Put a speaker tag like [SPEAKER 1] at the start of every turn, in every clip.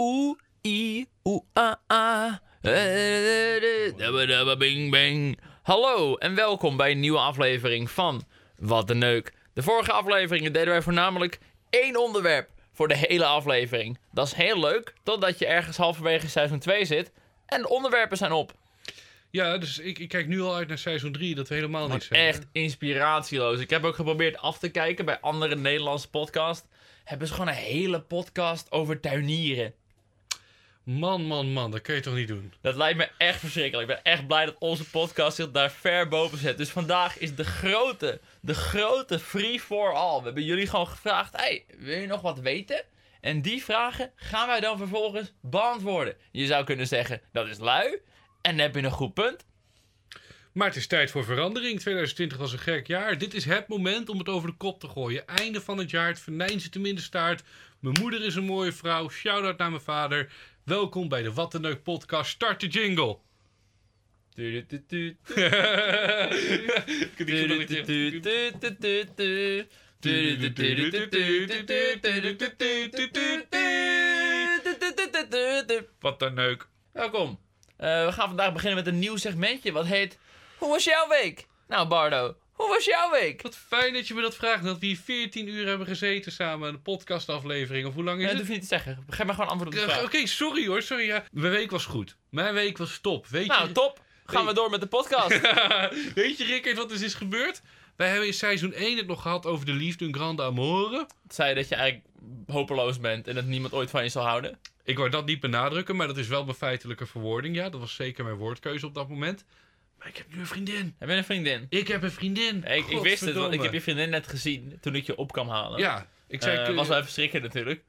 [SPEAKER 1] oeh, i, ah. Dabba, dabba, bing, bang. Hallo en welkom bij een nieuwe aflevering van Wat een Neuk. De vorige afleveringen deden wij voornamelijk één onderwerp voor de hele aflevering. Dat is heel leuk, totdat je ergens halverwege seizoen 2 zit en de onderwerpen zijn op.
[SPEAKER 2] Ja, dus ik, ik kijk nu al uit naar seizoen 3, dat we helemaal
[SPEAKER 1] Wat
[SPEAKER 2] hebben.
[SPEAKER 1] echt inspiratieloos. Ik heb ook geprobeerd af te kijken bij andere Nederlandse podcasts. Hebben ze gewoon een hele podcast over tuinieren.
[SPEAKER 2] Man, man, man, dat kun je toch niet doen?
[SPEAKER 1] Dat lijkt me echt verschrikkelijk. Ik ben echt blij dat onze podcast zich daar ver boven zet. Dus vandaag is de grote, de grote free for all. We hebben jullie gewoon gevraagd: hey, wil je nog wat weten? En die vragen gaan wij dan vervolgens beantwoorden. Je zou kunnen zeggen: dat is lui. En dan heb je een goed punt.
[SPEAKER 2] Maar het is tijd voor verandering. 2020 was een gek jaar. Dit is het moment om het over de kop te gooien. Einde van het jaar, het venijn zit in de staart. Mijn moeder is een mooie vrouw. Shout-out naar mijn vader. Welkom bij de Wat een Leuk podcast. Start de jingle. Wat een leuk.
[SPEAKER 1] Welkom. Eh, we gaan vandaag beginnen met een nieuw segmentje. Wat heet Hoe was jouw week? Nou, Bardo, hoe was jouw week?
[SPEAKER 2] Wat fijn dat je me dat vraagt. Dat we hier 14 uur hebben gezeten samen. Een podcastaflevering. Of hoe lang is
[SPEAKER 1] Nee, dat
[SPEAKER 2] het?
[SPEAKER 1] hoef je niet te zeggen. Geef maar gewoon antwoord op de
[SPEAKER 2] Eh,
[SPEAKER 1] vraag.
[SPEAKER 2] Oké, sorry hoor. Sorry. Ja. Mijn week was goed. Mijn week was top. Weet
[SPEAKER 1] Nou,
[SPEAKER 2] je...
[SPEAKER 1] top. Gaan we door met de podcast.
[SPEAKER 2] Weet je, Rickert, wat er is gebeurd? Wij hebben in seizoen 1 het nog gehad over de liefde, een grande amore.
[SPEAKER 1] Zei je dat je eigenlijk hopeloos bent en dat niemand ooit van je zal houden?
[SPEAKER 2] Ik wou dat niet benadrukken, maar dat is wel mijn feitelijke verwoording. Ja, dat was zeker mijn woordkeuze op dat moment. Maar ik heb nu een vriendin.
[SPEAKER 1] Heb je een vriendin?
[SPEAKER 2] Ik heb een vriendin.
[SPEAKER 1] Ik, ik wist het, want ik heb je vriendin net gezien toen ik je op kwam halen.
[SPEAKER 2] Ja, ik zei...
[SPEAKER 1] Eh, was wel even schrikken natuurlijk.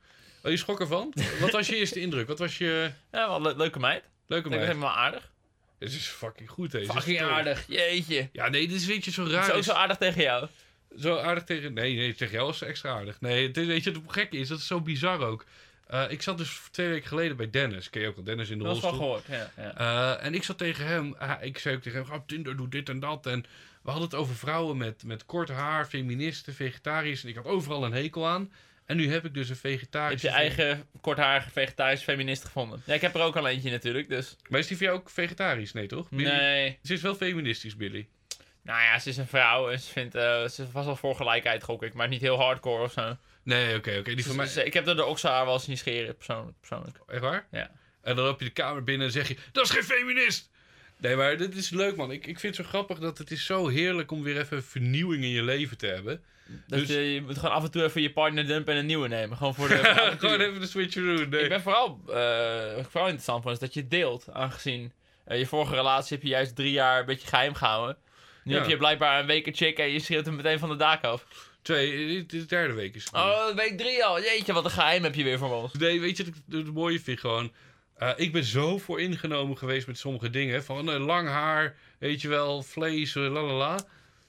[SPEAKER 2] Oh, je schrok ervan? wat was je eerste indruk? Wat was je...
[SPEAKER 1] Ja, wel le- leuke meid.
[SPEAKER 2] Leuke
[SPEAKER 1] Ik vind
[SPEAKER 2] meid?
[SPEAKER 1] wel aardig.
[SPEAKER 2] Dit is fucking goed, deze.
[SPEAKER 1] Fucking aardig. Jeetje.
[SPEAKER 2] Ja, nee, dit is weet je zo raar.
[SPEAKER 1] Zo,
[SPEAKER 2] is-
[SPEAKER 1] zo aardig tegen jou.
[SPEAKER 2] Zo aardig tegen... Nee, nee, tegen jou was ze extra aardig. Nee, het weet je, het gekke is, dat is zo bizar ook. Eh, ik zat dus twee weken geleden bij Dennis. Ken je ook al Dennis in de
[SPEAKER 1] Dat was wel
[SPEAKER 2] rolstoel?
[SPEAKER 1] gehoord. Ja, ja.
[SPEAKER 2] Eh, en ik zat tegen hem, ah, ik zei ook tegen hem, oh, Tinder doet dit en dat. En we hadden het over vrouwen met, met kort haar, feministen, vegetariërs. En ik had overal een hekel aan. En nu heb ik dus een
[SPEAKER 1] Heb
[SPEAKER 2] vegetarische...
[SPEAKER 1] je eigen kortharige vegetarische feminist gevonden? Ja, ik heb er ook al eentje natuurlijk, dus...
[SPEAKER 2] Maar is die voor jou ook vegetarisch? Nee, toch? Billy?
[SPEAKER 1] Nee.
[SPEAKER 2] Ze is wel feministisch, Billy.
[SPEAKER 1] Nou ja, ze is een vrouw en ze vindt... eh, ze was wel voor gelijkheid, gok ik. Maar niet heel hardcore of zo.
[SPEAKER 2] Nee, oké, oké. Die van mij...
[SPEAKER 1] Ze- ik heb er de okselhaar wel eens zien scheren, persoonlijk. persoonlijk.
[SPEAKER 2] Echt waar?
[SPEAKER 1] Ja.
[SPEAKER 2] En dan loop je de kamer binnen en zeg je, dat is geen feminist! Nee, maar dit is leuk, man. Ik, ik vind het zo grappig dat het is zo heerlijk om weer even vernieuwing in je leven te hebben.
[SPEAKER 1] Dat
[SPEAKER 2] Dus-
[SPEAKER 1] je, je moet gewoon af en toe even je partner dumpen en een nieuwe nemen. Gewoon voor de...
[SPEAKER 2] Gewoon even de switcheroo. Nee.
[SPEAKER 1] Ik ben vooral, eh, wat ik vooral interessant vond, is dat je deelt. Aangezien eh, je vorige relatie heb je juist drie jaar een beetje geheim gehouden. Nu
[SPEAKER 2] Ja.
[SPEAKER 1] heb je blijkbaar een week een chick en je schreeuwt hem meteen van de daak af.
[SPEAKER 2] Twee, is de derde week is het.
[SPEAKER 1] Oh, week drie al. Jeetje, wat een geheim heb je weer voor ons.
[SPEAKER 2] Nee, weet je, wat ik het mooie vind gewoon... eh, ik ben zo voor ingenomen geweest met sommige dingen. Van eh, lang haar, weet je wel, vlees, eh, la la la.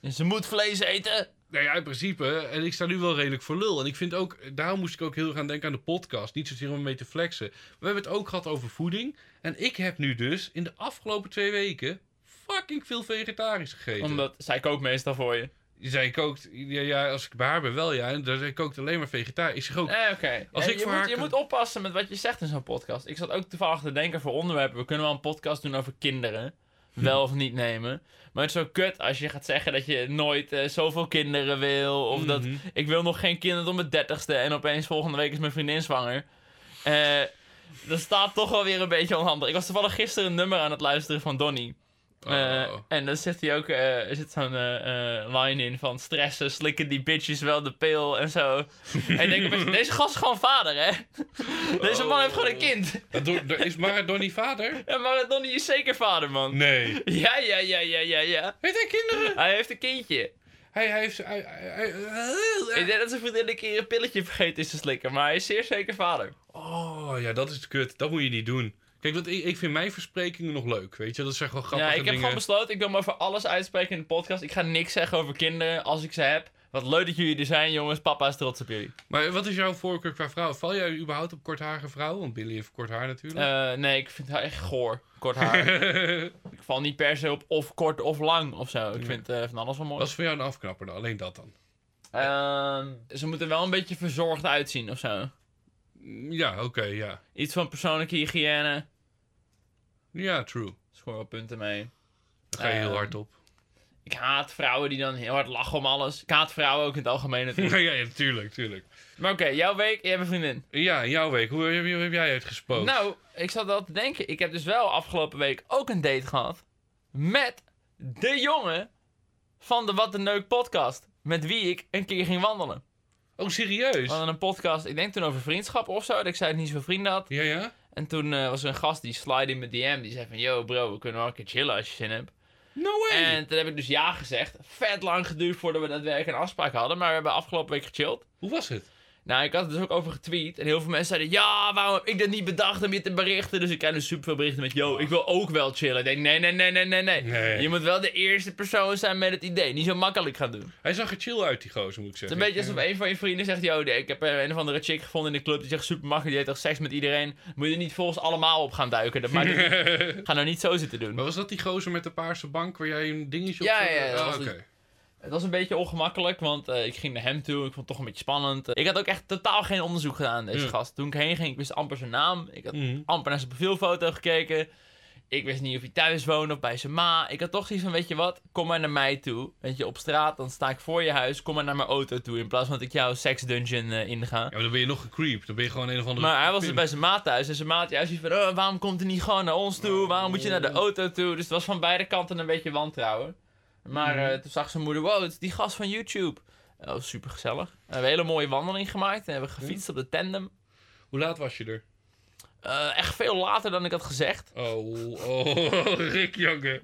[SPEAKER 1] En Ze moet vlees eten.
[SPEAKER 2] Nou ja, in principe. En ik sta nu wel redelijk voor lul. En ik vind ook, daarom moest ik ook heel gaan denken aan de podcast. Niet zozeer om mee te flexen. We hebben het ook gehad over voeding. En ik heb nu dus in de afgelopen twee weken fucking veel vegetarisch gegeten.
[SPEAKER 1] Omdat zij kookt meestal voor je.
[SPEAKER 2] Zij kookt, ja, ja, als ik bij haar ben wel ja. En dan- zij kookt alleen maar vegetarisch. Ik zeg ook,
[SPEAKER 1] Eh, oké.
[SPEAKER 2] Als ik
[SPEAKER 1] je, moet,
[SPEAKER 2] haar
[SPEAKER 1] je moet oppassen met wat je zegt in zo'n podcast. Ik zat ook toevallig te denken voor onderwerpen. We kunnen wel een podcast doen over kinderen. Wel of niet nemen. Maar het is zo kut als je gaat zeggen dat je nooit eh, zoveel kinderen wil. Of dat
[SPEAKER 2] Mhm.
[SPEAKER 1] ik wil nog geen kinderen tot mijn dertigste. En opeens volgende week is mijn vriendin zwanger. Eh dat staat toch wel weer een beetje onhandig. Ik was toevallig gisteren een nummer aan het luisteren van Donny. Eh,
[SPEAKER 2] Oh.
[SPEAKER 1] En dan zegt hij ook, eh, er zit zo'n eh, line in van stressen, slikken die bitches wel de pil en zo. en ik denk, opeens, deze gast is gewoon vader, hè? Deze man heeft gewoon een kind.
[SPEAKER 2] Dat doe- dat is maar Donnie vader?
[SPEAKER 1] Ja, is zeker vader, man.
[SPEAKER 2] Nee.
[SPEAKER 1] Ja, ja, ja, ja, ja, ja.
[SPEAKER 2] Heeft hij kinderen?
[SPEAKER 1] Hij heeft een kindje.
[SPEAKER 2] Hij, hij heeft... Hij, hij- hij-
[SPEAKER 1] Ik denk dat zijn vriendin een keer een pilletje vergeten is te slikken, maar hij is zeer zeker vader.
[SPEAKER 2] Oh, ja, dat is kut. Dat moet je niet doen. Kijk, dat, ik, ik vind mijn versprekingen nog leuk, weet je. Dat zijn gewoon grappige
[SPEAKER 1] Ja, ik heb
[SPEAKER 2] dingen.
[SPEAKER 1] gewoon besloten, ik wil me over alles uitspreken in de podcast. Ik ga niks zeggen over kinderen als ik ze heb. Wat leuk dat jullie er zijn, jongens. Papa is trots op jullie.
[SPEAKER 2] Maar wat is jouw voorkeur qua vrouw? Val jij überhaupt op kortharige vrouw? Want Billy heeft kort haar natuurlijk.
[SPEAKER 1] Eh, nee, ik vind haar echt goor. Kort haar. ik val niet per se op of kort of lang of zo. Ik vind eh, van alles wel mooi.
[SPEAKER 2] Wat is voor jou een afknapper dan? Alleen dat dan?
[SPEAKER 1] Ehm, ze moeten wel een beetje verzorgd uitzien of zo.
[SPEAKER 2] Ja, oké, ja.
[SPEAKER 1] Iets van persoonlijke hygiëne.
[SPEAKER 2] Ja, true.
[SPEAKER 1] Scoor wel punten mee.
[SPEAKER 2] Daar ga je heel
[SPEAKER 1] Ehm,
[SPEAKER 2] hard op.
[SPEAKER 1] Ik haat vrouwen die dan heel hard lachen om alles. Ik haat vrouwen ook in het algemeen natuurlijk.
[SPEAKER 2] ja, ja, tuurlijk, tuurlijk.
[SPEAKER 1] maar oké, jouw week, je hebt een vriendin.
[SPEAKER 2] Ja, jouw week. Hoe heb, hoe heb jij uitgesproken?
[SPEAKER 1] Nou, ik zat wel te denken. Ik heb dus wel afgelopen week ook een date gehad. Met de jongen van de Wat een Neuk podcast. Met wie ik een keer ging wandelen.
[SPEAKER 2] Oh, serieus?
[SPEAKER 1] We hadden een podcast, ik denk toen over vriendschap of zo. Dat ik zei dat ik niet zoveel vrienden had.
[SPEAKER 2] Ja, ja?
[SPEAKER 1] En toen eh, was er een gast die slide in mijn DM. Die zei van, yo bro, we kunnen wel een keer chillen als je zin hebt.
[SPEAKER 2] No way!
[SPEAKER 1] En toen heb ik dus ja gezegd. Vet lang geduurd voordat we daadwerkelijk een afspraak hadden. Maar we hebben afgelopen week gechilled.
[SPEAKER 2] Hoe was het?
[SPEAKER 1] Nou, ik had er dus ook over getweet. En heel veel mensen zeiden: Ja, waarom heb ik dat niet bedacht om je te berichten? Dus ik krijg dus super veel berichten met: Yo, ik wil ook wel chillen. Ik denk: Nee, nee, nee, nee, nee, nee.
[SPEAKER 2] Nee.
[SPEAKER 1] Je moet wel de eerste persoon zijn met het idee. Niet zo makkelijk gaan doen.
[SPEAKER 2] Hij zag er chill uit, die gozer, moet ik
[SPEAKER 1] Het is
[SPEAKER 2] zeggen.
[SPEAKER 1] een beetje alsof een van je vrienden zegt: Yo, ik heb eh, een of andere chick gevonden in de club. Die zegt super makkelijk. Die heeft toch seks met iedereen. Moet je er niet volgens allemaal op gaan duiken. Dat maakt het niet. Ga nou niet zo zitten doen.
[SPEAKER 2] maar was dat die gozer met de paarse bank waar jij een dingetje op
[SPEAKER 1] Ja, ja,
[SPEAKER 2] Ah,
[SPEAKER 1] was
[SPEAKER 2] oké.
[SPEAKER 1] het. Het was een beetje ongemakkelijk, want eh, ik ging naar hem toe. Ik vond het toch een beetje spannend. Ik had ook echt totaal geen onderzoek gedaan, deze
[SPEAKER 2] Ja.
[SPEAKER 1] gast. Toen ik heen ging, ik wist amper zijn naam. Ik had
[SPEAKER 2] Mhm.
[SPEAKER 1] amper naar zijn profielfoto gekeken. Ik wist niet of hij thuis woonde of bij zijn ma. Ik had toch zoiets van, weet je wat, kom maar naar mij toe. Weet je, op straat, dan sta ik voor je huis. Kom maar naar mijn auto toe, in plaats van dat ik jouw seksdungeon eh inga.
[SPEAKER 2] Ja, maar dan ben je nog gecreept. Dan ben je gewoon een of andere...
[SPEAKER 1] Maar hij was dus bij zijn maat thuis. En zijn maat juist zoiets van, oh, waarom komt hij niet gewoon naar ons toe? Waarom moet je naar de auto toe? Dus het was van beide kanten een beetje wantrouwen. Maar
[SPEAKER 2] Mhm.
[SPEAKER 1] eh, toen zag zijn moeder, wow, het is die gast van YouTube. Dat was super gezellig. We hebben een hele mooie wandeling gemaakt. En hebben gefietst op de tandem.
[SPEAKER 2] Hoe laat was je er?
[SPEAKER 1] Eh, echt veel later dan ik had gezegd.
[SPEAKER 2] Oh, oh, Rick, jongen.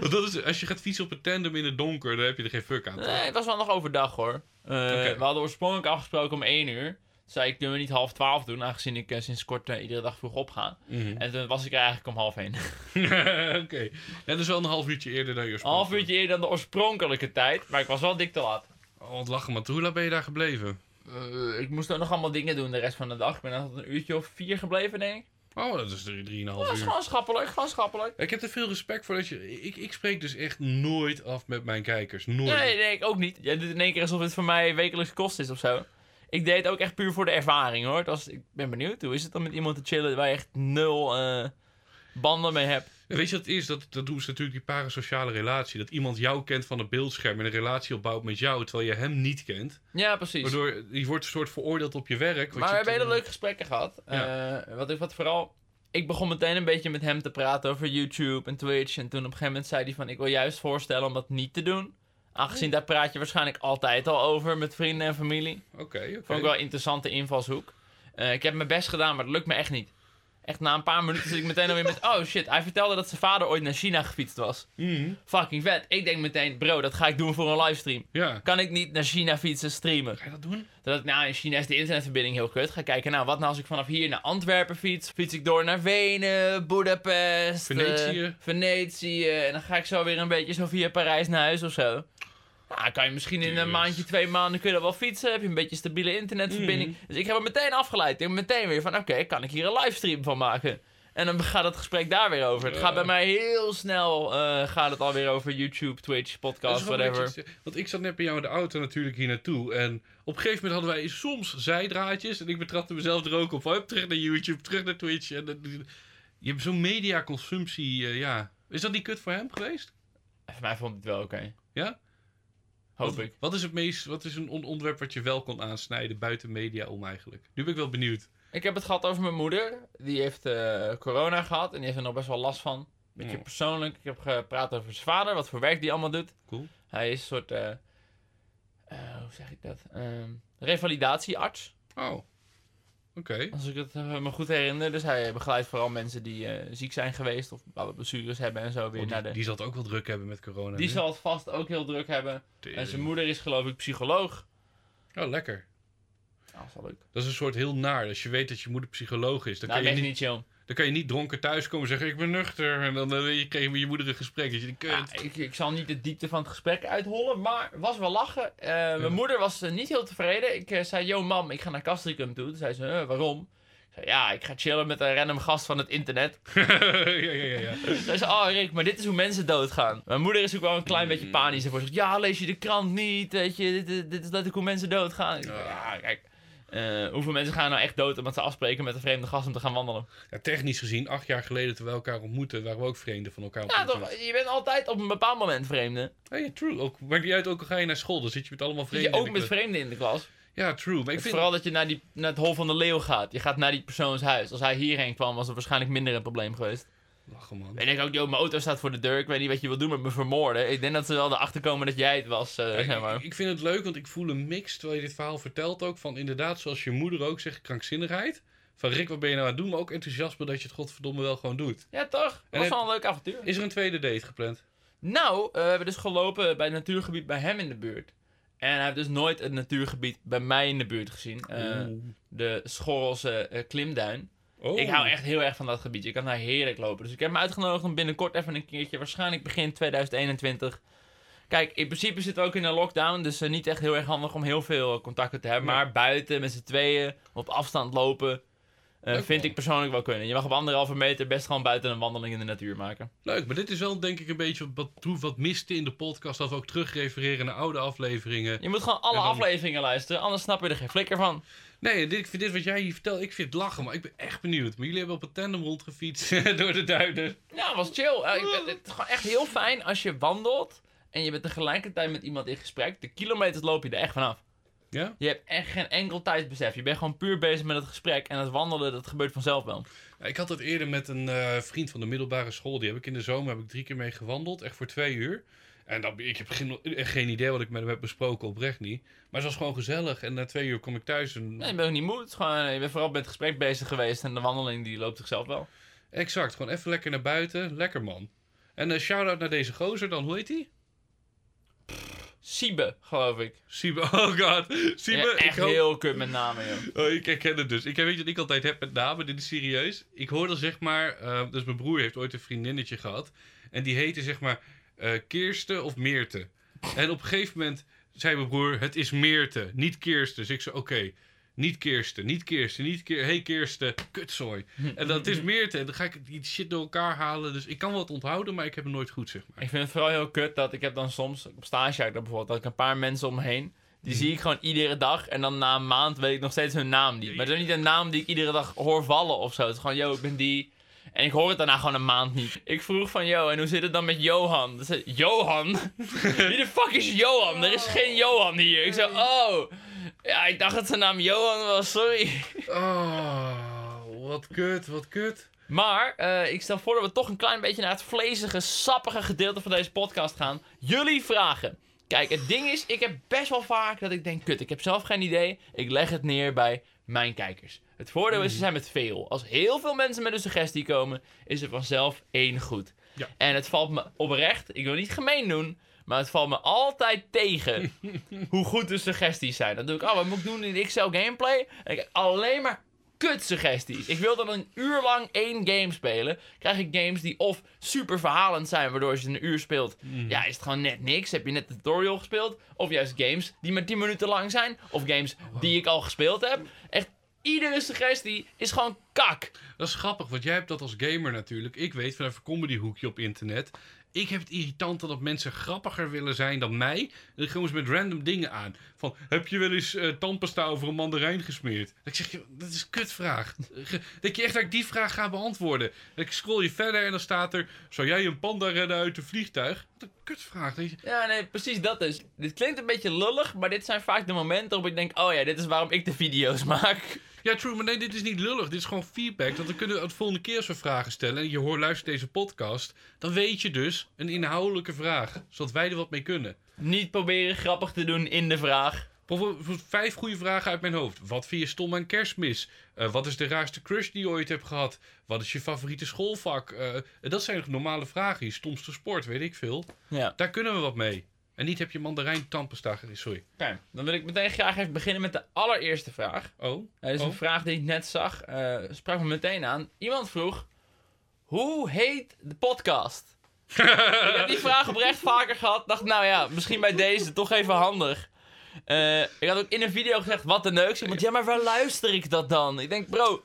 [SPEAKER 2] Want dat is, als je gaat fietsen op een tandem in het donker, dan heb je er geen fuck aan.
[SPEAKER 1] Nee, het was wel nog overdag hoor. Eh, We hadden oorspronkelijk afgesproken om 1 uur. Zei ik, kunnen we niet half 12 doen, aangezien ik eh, sinds kort eh, iedere dag vroeg opga.
[SPEAKER 2] Mhm.
[SPEAKER 1] En toen was ik er eigenlijk om half 1.
[SPEAKER 2] Oké. Ja, dus wel een half uurtje eerder dan je
[SPEAKER 1] Een half uurtje eerder dan de oorspronkelijke tijd, maar ik was wel dik te laat.
[SPEAKER 2] Oh, wat lachen, man. Hoe laat ben je daar gebleven?
[SPEAKER 1] Eh, ik moest ook nog allemaal dingen doen de rest van de dag. Ik ben dan tot een uurtje of vier gebleven, denk ik.
[SPEAKER 2] Oh, dat is drie- drieënhalf
[SPEAKER 1] Dat was
[SPEAKER 2] uur.
[SPEAKER 1] gewoon schappelijk, gewoon schappelijk.
[SPEAKER 2] Ik heb er veel respect voor dat je... Ik, ik spreek dus echt nooit af met mijn kijkers. Nooit.
[SPEAKER 1] Nee, nee, ik ook niet. Jij doet in één keer alsof het voor mij wekelijks kost is of zo. Ik deed het ook echt puur voor de ervaring, hoor. Het was, ik ben benieuwd, hoe is het om met iemand te chillen waar je echt nul eh, banden mee hebt?
[SPEAKER 2] Weet je wat het is? Dat, dat doen ze natuurlijk die parasociale relatie. Dat iemand jou kent van een beeldscherm en een relatie opbouwt met jou, terwijl je hem niet kent.
[SPEAKER 1] Ja, precies.
[SPEAKER 2] Waardoor je wordt een soort veroordeeld op je werk.
[SPEAKER 1] Maar we
[SPEAKER 2] je
[SPEAKER 1] hebben
[SPEAKER 2] te-
[SPEAKER 1] hele leuke gesprekken gehad. Eh, wat ik wat vooral... Ik begon meteen een beetje met hem te praten over YouTube en Twitch. En toen op een gegeven moment zei hij van... Ik wil juist voorstellen om dat niet te doen. Aangezien daar praat je waarschijnlijk altijd al over met vrienden en familie.
[SPEAKER 2] Oké, oké.
[SPEAKER 1] Vond ik wel een interessante invalshoek. Eh, ik heb mijn best gedaan, maar dat lukt me echt niet. Echt na een paar minuten zit ik meteen alweer met... Oh shit, hij vertelde dat zijn vader ooit naar China gefietst was.
[SPEAKER 2] Mhm.
[SPEAKER 1] Fucking vet. Ik denk meteen, bro, dat ga ik doen voor een livestream.
[SPEAKER 2] Ja.
[SPEAKER 1] Kan ik niet naar China fietsen, streamen?
[SPEAKER 2] Ga je dat doen?
[SPEAKER 1] Dat ik, nou, in China is de internetverbinding heel kut. Ga kijken, nou, wat nou als ik vanaf hier naar Antwerpen fiets? Fiets ik door naar Wenen, Budapest, eh,
[SPEAKER 2] Venetië.
[SPEAKER 1] Venetië. En dan ga ik zo weer een beetje zo via Parijs naar huis of zo. Nou, kan je misschien in een maandje, twee maanden kun je wel fietsen. Heb je een beetje stabiele internetverbinding.
[SPEAKER 2] Mhm.
[SPEAKER 1] Dus ik heb het meteen afgeleid. Ik meteen weer van, oké, kan ik hier een livestream van maken? En dan gaat het gesprek daar weer over. Het gaat bij mij heel snel, eh, gaat het alweer over YouTube, Twitch, podcast, whatever.
[SPEAKER 2] Want ik zat net bij jou in de auto natuurlijk hier naartoe. En op een gegeven moment hadden wij soms zijdraadjes. En ik betrapte mezelf er ook op. Hup, terug naar YouTube, terug naar Twitch. En, je hebt zo'n mediaconsumptie, eh, ja. Is dat niet kut voor hem geweest?
[SPEAKER 1] Voor mij vond het wel oké.
[SPEAKER 2] Ja?
[SPEAKER 1] Hoop
[SPEAKER 2] wat,
[SPEAKER 1] ik.
[SPEAKER 2] Wat is het meest, wat is een on- onderwerp wat je wel kon aansnijden buiten media om eigenlijk? Nu ben ik wel benieuwd.
[SPEAKER 1] Ik heb het gehad over mijn moeder. Die heeft eh, corona gehad en die heeft er nog best wel last van. Beetje
[SPEAKER 2] Oh.
[SPEAKER 1] persoonlijk. Ik heb gepraat over zijn vader, wat voor werk die allemaal doet.
[SPEAKER 2] Cool.
[SPEAKER 1] Hij is een soort, eh, eh, hoe zeg ik dat? Ehm, revalidatiearts,
[SPEAKER 2] Oh. Oké.
[SPEAKER 1] als ik het eh, me goed herinner. Dus hij begeleidt vooral mensen die eh, ziek zijn geweest of bepaalde blessures hebben en zo weer
[SPEAKER 2] Oh,
[SPEAKER 1] naar
[SPEAKER 2] die,
[SPEAKER 1] de...
[SPEAKER 2] die zal het ook wel druk hebben met corona.
[SPEAKER 1] Die
[SPEAKER 2] nu.
[SPEAKER 1] zal het vast ook heel druk hebben. En zijn moeder is geloof ik psycholoog.
[SPEAKER 2] Oh, lekker.
[SPEAKER 1] Nou, dat is wel leuk.
[SPEAKER 2] Dat is een soort heel naar. Als je weet dat je moeder psycholoog is, dan,
[SPEAKER 1] Nou,
[SPEAKER 2] kan,
[SPEAKER 1] dat
[SPEAKER 2] je niet
[SPEAKER 1] chill.
[SPEAKER 2] Dan kan je niet dronken thuiskomen en zeggen: Ik ben nuchter. En dan uh, kreeg je met je moeder een gesprek. Dat je
[SPEAKER 1] Ja,
[SPEAKER 2] Kut.
[SPEAKER 1] ik, ik zal niet de diepte van het gesprek uithollen, maar was wel lachen. Eh, Mijn moeder was eh, niet heel tevreden. Ik eh, zei, yo mam, ik ga naar Castricum toe. Toen zei ze, "Eh, waarom? Ik zei, ja, ik ga chillen met een random gast van het internet.
[SPEAKER 2] ja, ja, ja. ja.
[SPEAKER 1] Zei ze, oh Rick, maar dit is hoe mensen doodgaan. Mijn moeder is ook wel een klein beetje panisch. Ze zegt, ja, lees je de krant niet? Weet je, dit, dit, dit is letterlijk hoe mensen doodgaan. Ja, kijk. Eh, hoeveel mensen gaan nou echt dood omdat ze afspreken met een vreemde gast om te gaan wandelen?
[SPEAKER 2] Ja, technisch gezien, acht jaar geleden toen we elkaar ontmoetten, waren we ook vreemden van elkaar.
[SPEAKER 1] Ja, toch? Je bent altijd op een bepaald moment vreemde.
[SPEAKER 2] Ja, ja, true. Ook, maakt niet uit, ook al ga je naar school, dan zit je met allemaal
[SPEAKER 1] Zit
[SPEAKER 2] vreemden.
[SPEAKER 1] je ook met vreemden in de klas?
[SPEAKER 2] Ja, true. Maar ik vind...
[SPEAKER 1] Vooral dat je naar, die, naar het Hol van de Leeuw gaat. Je gaat naar die persoons huis. Als hij hierheen kwam, was het waarschijnlijk minder een probleem geweest.
[SPEAKER 2] Lachen, man.
[SPEAKER 1] Weet ik ook, joh, mijn auto staat voor de deur. Ik weet niet wat je wil doen met me vermoorden. Ik denk dat ze wel erachter komen dat jij het was, eh,
[SPEAKER 2] Kijk,
[SPEAKER 1] zeg maar.
[SPEAKER 2] ik, ik vind het leuk, want ik voel een mix, terwijl je dit verhaal vertelt ook, van inderdaad, zoals je moeder ook zegt, krankzinnigheid. Van Rick, wat ben je nou aan het doen? Maar ook enthousiasme dat je het godverdomme wel gewoon doet.
[SPEAKER 1] Ja, toch? Dat
[SPEAKER 2] En
[SPEAKER 1] was wel een leuk avontuur.
[SPEAKER 2] Is er een tweede date gepland?
[SPEAKER 1] Nou, eh, we hebben dus gelopen bij het natuurgebied bij hem in de buurt. En hij heeft dus nooit het natuurgebied bij mij in de buurt gezien. Eh, de Schorrelse Klimduin.
[SPEAKER 2] Oh.
[SPEAKER 1] Ik hou echt heel erg van dat gebied. Je kan daar heerlijk lopen. Dus ik heb hem uitgenodigd om binnenkort even een keertje, waarschijnlijk begin 2021. Kijk, in principe zitten we ook in een lockdown, dus eh, niet echt heel erg handig om heel veel contacten te hebben. Maar buiten met z'n tweeën, op afstand lopen, eh, vind
[SPEAKER 2] man.
[SPEAKER 1] ik persoonlijk wel kunnen. Je mag op anderhalve meter best gewoon buiten een wandeling in de natuur maken.
[SPEAKER 2] Leuk, maar dit is wel denk ik een beetje wat, wat, miste in de podcast, dat we ook terugrefereren naar oude afleveringen.
[SPEAKER 1] Je moet gewoon alle
[SPEAKER 2] dan-
[SPEAKER 1] afleveringen luisteren, anders snap je er geen flikker van.
[SPEAKER 2] Nee, dit, ik vind dit wat jij hier vertelt, ik vind het lachen, maar ik ben echt benieuwd. Maar jullie hebben op een tandem rondgefietst door de duinen.
[SPEAKER 1] Ja, het was chill. Ik- het is gewoon echt heel fijn als je wandelt en je bent tegelijkertijd met iemand in gesprek. De kilometers loop je er echt vanaf.
[SPEAKER 2] Ja?
[SPEAKER 1] Je hebt echt geen enkel tijdsbesef. Je bent gewoon puur bezig met het gesprek. En het wandelen, dat gebeurt vanzelf wel.
[SPEAKER 2] Ja, Ik had het eerder met een eh, vriend van de middelbare school. Die heb ik in de zomer heb ik drie keer mee gewandeld. Echt voor twee uur. En dan, ik heb geen, geen idee wat ik met hem heb besproken. Oprecht niet. Maar het was gewoon gezellig. En na twee uur kom ik thuis. En...
[SPEAKER 1] Nee, je bent ook niet moe. Het gewoon, je bent vooral met het gesprek bezig geweest. En de wandeling die loopt zichzelf wel.
[SPEAKER 2] Exact. Gewoon even lekker naar buiten. Lekker man. En een shout-out naar deze gozer dan. Hoe heet hij?
[SPEAKER 1] Siebe, geloof ik.
[SPEAKER 2] Siebe. Oh god. Siebe.
[SPEAKER 1] Ja, echt
[SPEAKER 2] ik hoop-
[SPEAKER 1] heel kut met namen, joh.
[SPEAKER 2] Oh, ik herken het dus. Ik weet wat ik altijd heb met namen, dit is serieus. Ik hoorde zeg maar, eh, dus mijn broer heeft ooit een vriendinnetje gehad. En die heette zeg maar eh Kirsten of Meerte. En op een gegeven moment zei mijn broer, het is Meerte, niet Kirsten. Dus ik zei, oké, niet Kirsten, niet Kirsten, niet Kirsten. Hey Kirsten, kutzooi. En dat is Meerte. En dan ga ik die shit door elkaar halen. Dus ik kan wat onthouden, maar ik heb het nooit goed, zeg maar.
[SPEAKER 1] Ik vind het vooral heel kut dat ik heb dan soms, op stage ik dat bijvoorbeeld, dat ik een paar mensen om me heen. Die zie ik gewoon iedere dag. En dan na een maand weet ik nog steeds hun naam niet. Maar het is niet een naam die ik iedere dag hoor vallen of zo. Het is gewoon, yo, ik ben die. En ik hoor het daarna gewoon een maand niet. Ik vroeg van, yo, en hoe zit het dan met Johan? Zei, Johan? Wie de fuck is Johan? Er is geen Johan hier. Ik zei, oh. Ja, ik dacht dat zijn naam Johan was, sorry.
[SPEAKER 2] Oh, wat kut, wat kut.
[SPEAKER 1] Maar eh, ik stel voor dat we toch een klein beetje naar het vlezige, sappige gedeelte van deze podcast gaan. Jullie vragen. Kijk, het ding is, ik heb best wel vaak dat ik denk, kut, ik heb zelf geen idee. Ik leg het neer bij mijn kijkers. Het voordeel is, ze zijn met veel. Als heel veel mensen met een suggestie komen, is er vanzelf één goed.
[SPEAKER 2] Ja.
[SPEAKER 1] En het valt me oprecht, ik wil niet gemeen doen, maar het valt me altijd tegen hoe goed de suggesties zijn. Dan doe ik, oh, wat moet ik doen in XL Gameplay? En ik alleen maar kut suggesties. Ik wil dan een uur lang één game spelen. Krijg ik games die of super verhalend zijn, waardoor als je een uur speelt, ja, is het gewoon net niks. Heb je net de tutorial gespeeld? Of juist games die maar 10 minuten lang zijn. Of games die ik al gespeeld heb. Echt, iedere suggestie is gewoon kak.
[SPEAKER 2] Dat is grappig, want jij hebt dat als gamer natuurlijk. Ik weet vanuit een comedyhoekje op internet. Ik heb het irritante dat mensen grappiger willen zijn dan mij. En dan gaan ze met random dingen aan. Van, heb je wel eens eh tandpasta over een mandarijn gesmeerd? Dat ik zeg, dat is een kutvraag. Dat je echt dat ik die vraag ga beantwoorden. Dan scroll je verder en dan staat er... Zou jij een panda redden uit een vliegtuig? Wat een kutvraag. Je-
[SPEAKER 1] Ja, nee, precies dat dus. Dit klinkt een beetje lullig, maar dit zijn vaak de momenten waarop ik denk, oh ja, dit is waarom ik de video's maak.
[SPEAKER 2] Ja, true, maar nee, dit is niet lullig. Dit is gewoon feedback. Want dan kunnen we de volgende keer als we vragen stellen... en je hoort, luistert deze podcast... dan weet je dus een inhoudelijke vraag. Zodat wij er wat mee kunnen.
[SPEAKER 1] Niet proberen grappig te doen in de vraag.
[SPEAKER 2] Bijvoorbeeld vijf goede vragen uit mijn hoofd. Wat vind je stom aan kerstmis? Eh, wat is de raarste crush die je ooit hebt gehad? Wat is je favoriete schoolvak? Eh, dat zijn normale vragen. Je stomste sport, weet ik veel.
[SPEAKER 1] Ja.
[SPEAKER 2] Daar kunnen we wat mee. En niet heb je mandarijn tandpasta. Sorry.
[SPEAKER 1] Oké, dan wil ik meteen graag even beginnen met de allereerste vraag.
[SPEAKER 2] Oh?
[SPEAKER 1] Dat is
[SPEAKER 2] Oh.
[SPEAKER 1] een vraag die ik net zag. eh sprak me meteen aan. Iemand vroeg: Hoe heet de podcast? ik heb die vraag oprecht vaker gehad. Dacht, nou ja, misschien bij deze toch even handig. Eh, ik had ook in een video gezegd: Wat een neuk. Iemand, ja, maar waar luister ik dat dan? Ik denk, bro.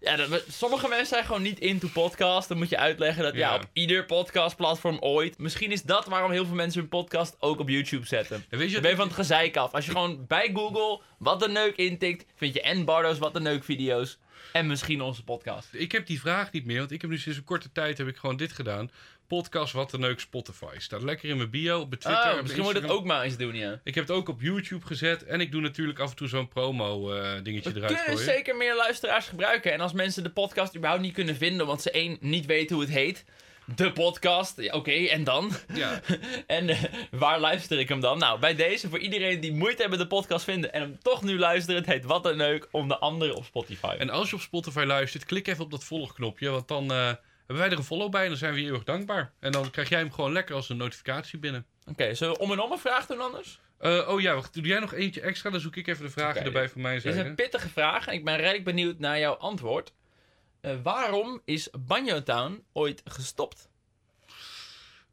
[SPEAKER 1] Ja, dat, sommige mensen zijn gewoon niet into podcast. Dan moet je uitleggen dat ja,
[SPEAKER 2] Ja.
[SPEAKER 1] op ieder podcastplatform ooit. Misschien is dat waarom heel veel mensen hun podcast ook op YouTube zetten.
[SPEAKER 2] En weet je
[SPEAKER 1] Dan ben je van het gezeik af. Als je gewoon bij Google wat de neuk intikt, vind je en Bardo's wat de neuk video's. En misschien onze podcast.
[SPEAKER 2] Ik heb die vraag niet meer, want ik heb nu sinds een korte tijd heb ik gewoon dit gedaan. Podcast Wat de Neuk Spotify. Staat lekker in mijn bio, op Twitter.
[SPEAKER 1] Oh, misschien moet je
[SPEAKER 2] Instagram.
[SPEAKER 1] ook maar eens doen, ja.
[SPEAKER 2] Ik heb het ook op YouTube gezet en ik doe natuurlijk af en toe zo'n promo eh, dingetje
[SPEAKER 1] We
[SPEAKER 2] eruit
[SPEAKER 1] kunnen
[SPEAKER 2] gooien.
[SPEAKER 1] zeker meer luisteraars gebruiken. En als mensen de podcast überhaupt niet kunnen vinden, want ze één niet weten hoe het heet. De podcast, ja, oké, en dan?
[SPEAKER 2] Ja.
[SPEAKER 1] En eh, waar luister ik hem dan? Nou, bij deze, voor iedereen die moeite hebben de podcast vinden en hem toch nu luisteren, het heet Wat een Neuk, om de andere op Spotify.
[SPEAKER 2] En als je op Spotify luistert, klik even op dat volgknopje, want dan eh, hebben wij er een follow bij en dan zijn we je eeuwig dankbaar. En dan krijg jij hem gewoon lekker als een notificatie binnen.
[SPEAKER 1] Oké, we om en om een vraag doen anders?
[SPEAKER 2] Eh, oh ja, wacht, doe jij nog eentje extra? Dan zoek ik even de vragen erbij van mijn
[SPEAKER 1] Dit is een pittige vraag en ik ben redelijk benieuwd naar jouw antwoord. Eh, waarom is Banjo Town ooit gestopt?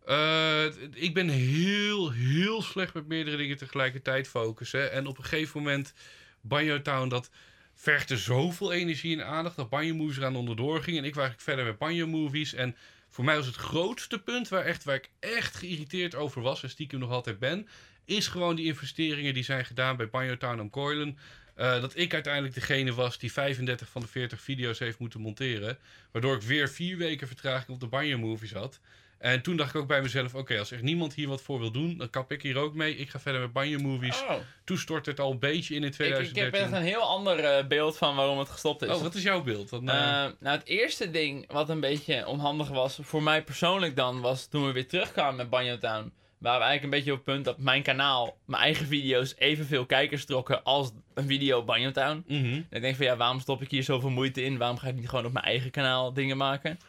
[SPEAKER 2] Eh, ik ben heel, heel slecht met meerdere dingen tegelijkertijd focussen. En op een gegeven moment, Banjo Town, dat vergde zoveel energie en aandacht dat Banjo Movies eraan onderdoor ging. En ik was verder met Banjo Movies. En voor mij was het grootste punt waar, echt, waar ik echt geïrriteerd over was, en stiekem nog altijd ben, is gewoon die investeringen die zijn gedaan bij Banjo Town en Coilen. Eh, dat ik uiteindelijk degene was die 35 van de 40 video's heeft moeten monteren. Waardoor ik weer vier weken vertraging op de Banjo Movies had. En toen dacht ik ook bij mezelf: oké, als echt niemand hier wat voor wil doen, dan kap ik hier ook mee. Ik ga verder met Banjo Movies.
[SPEAKER 1] Oh,
[SPEAKER 2] Toen stort het al een beetje in in
[SPEAKER 1] ik, ik heb
[SPEAKER 2] 2013.
[SPEAKER 1] echt een heel ander eh, beeld van waarom het gestopt is.
[SPEAKER 2] Oh, wat is jouw beeld? Dan, Eh,
[SPEAKER 1] nou, het eerste ding wat een beetje onhandig was, voor mij persoonlijk dan, was toen we weer terugkwamen met Banjo Town. Waren we eigenlijk een beetje op het punt dat mijn kanaal, mijn eigen video's, evenveel kijkers trokken als een video op Banjo Town.
[SPEAKER 2] mhm,
[SPEAKER 1] En ik denk van ja, waarom stop ik hier zoveel moeite in? Waarom ga ik niet gewoon op mijn eigen kanaal dingen maken?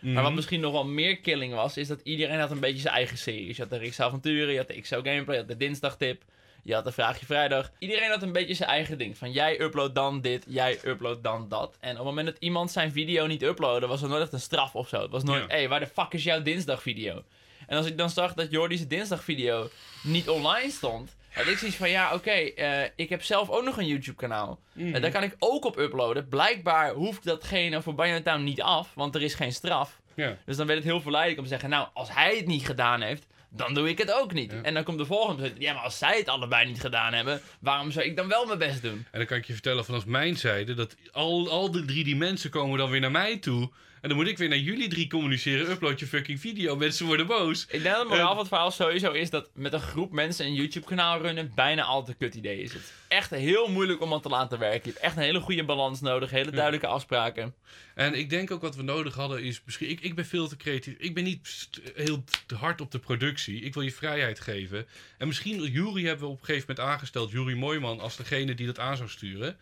[SPEAKER 2] mhm.
[SPEAKER 1] Maar wat misschien nog wel meer killing was, is dat iedereen had een beetje zijn eigen series. Je had de Rick's Avonturen, je had de XO Gameplay, je had de Dinsdagtip, je had de Vraagje Vrijdag. Iedereen had een beetje zijn eigen ding. Van jij upload dan dit, jij upload dan dat. En op het moment dat iemand zijn video niet uploadde, was er nooit echt een straf of zo. Het was nooit,
[SPEAKER 2] Ja.
[SPEAKER 1] hé, hey, waar de fuck is jouw dinsdagvideo? En als ik dan zag dat Jordi's dinsdagvideo niet online stond, had ik zoiets van, ja, oké, eh, ik heb zelf ook nog een YouTube-kanaal.
[SPEAKER 2] Mhm.
[SPEAKER 1] Eh, daar kan ik ook op uploaden. Blijkbaar hoeft datgene voor Town niet af, want er is geen straf.
[SPEAKER 2] Ja.
[SPEAKER 1] Dus dan werd het heel verleidelijk om te zeggen, nou, als hij het niet gedaan heeft, dan doe ik het ook niet.
[SPEAKER 2] Ja.
[SPEAKER 1] En dan komt de volgende, ja, maar als zij het allebei niet gedaan hebben, waarom zou ik dan wel mijn best doen?
[SPEAKER 2] En dan kan ik je vertellen vanaf mijn zijde dat al, al de drie die mensen komen dan weer naar mij toe. En dan moet ik weer naar jullie drie communiceren. Upload je fucking video. Mensen worden boos.
[SPEAKER 1] Ik denk dat het moraal
[SPEAKER 2] Eh,
[SPEAKER 1] van het verhaal sowieso is dat met een groep mensen een YouTube-kanaal runnen bijna altijd een kut idee is. Het is echt heel moeilijk om aan te laten werken. Je hebt echt een hele goede balans nodig, hele duidelijke afspraken.
[SPEAKER 2] En ik denk ook wat we nodig hadden is misschien... Ik, ik ben veel te creatief. Ik ben niet heel hard op de productie. Ik wil je vrijheid geven. En misschien, Jury hebben we op een gegeven moment aangesteld. Jury Mooiman als degene die dat aan zou sturen.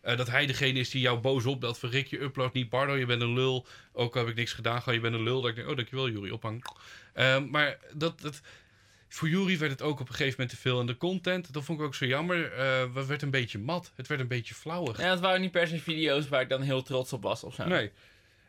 [SPEAKER 2] Eh, dat hij degene is die jou boos opbelt van Rick, je upload niet. Bardo, je bent een lul. Ook al heb ik niks gedaan, gewoon je bent een lul. Dat ik denk, oh dankjewel Jury, ophang. Ehm, maar dat... dat voor Jury werd het ook op een gegeven moment te veel. En de content, dat vond ik ook zo jammer, het werd een beetje mat. Het werd een beetje flauwig.
[SPEAKER 1] Ja, het waren niet per se video's waar ik dan heel trots op was of zo.
[SPEAKER 2] Nee.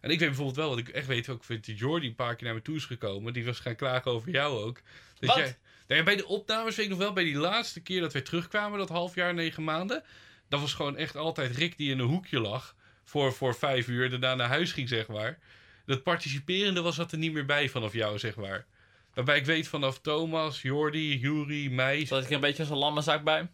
[SPEAKER 2] En ik weet bijvoorbeeld wel, wat ik echt weet, ook vind die Jordi een paar keer naar me toe is gekomen. Die was gaan klagen over jou ook.
[SPEAKER 1] Wat?
[SPEAKER 2] Jij, Nou ja, bij de opnames weet ik nog wel, bij die laatste keer dat wij terugkwamen, dat half jaar, negen maanden. Dat was gewoon echt altijd Rick die in een hoekje lag voor, voor vijf uur en daarna naar huis ging, zeg maar. Dat participerende was dat er niet meer bij vanaf jou, zeg maar. Waarbij ik weet vanaf Thomas, Jordi, Jury, mij.
[SPEAKER 1] Zat ik er een beetje als een lammenzak bij?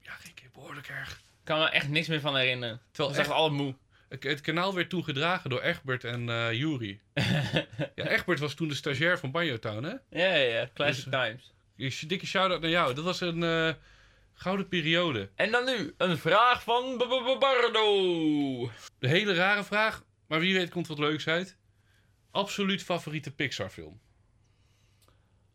[SPEAKER 2] Ja, Rick, behoorlijk erg.
[SPEAKER 1] Ik kan me echt niks meer van herinneren.
[SPEAKER 2] Terwijl
[SPEAKER 1] was echt alle moe.
[SPEAKER 2] het, kanaal werd toen gedragen door Egbert en eh Jury. ja, Egbert was toen de stagiair van Banjo Town, hè?
[SPEAKER 1] Ja, ja, ja. Classic
[SPEAKER 2] Dus,
[SPEAKER 1] times.
[SPEAKER 2] Een dikke shout-out naar jou. Dat was een eh, gouden periode.
[SPEAKER 1] En dan nu, een vraag van B- B- B- Bardo.
[SPEAKER 2] De hele rare vraag, maar wie weet komt wat leuks uit. Absoluut favoriete Pixar film.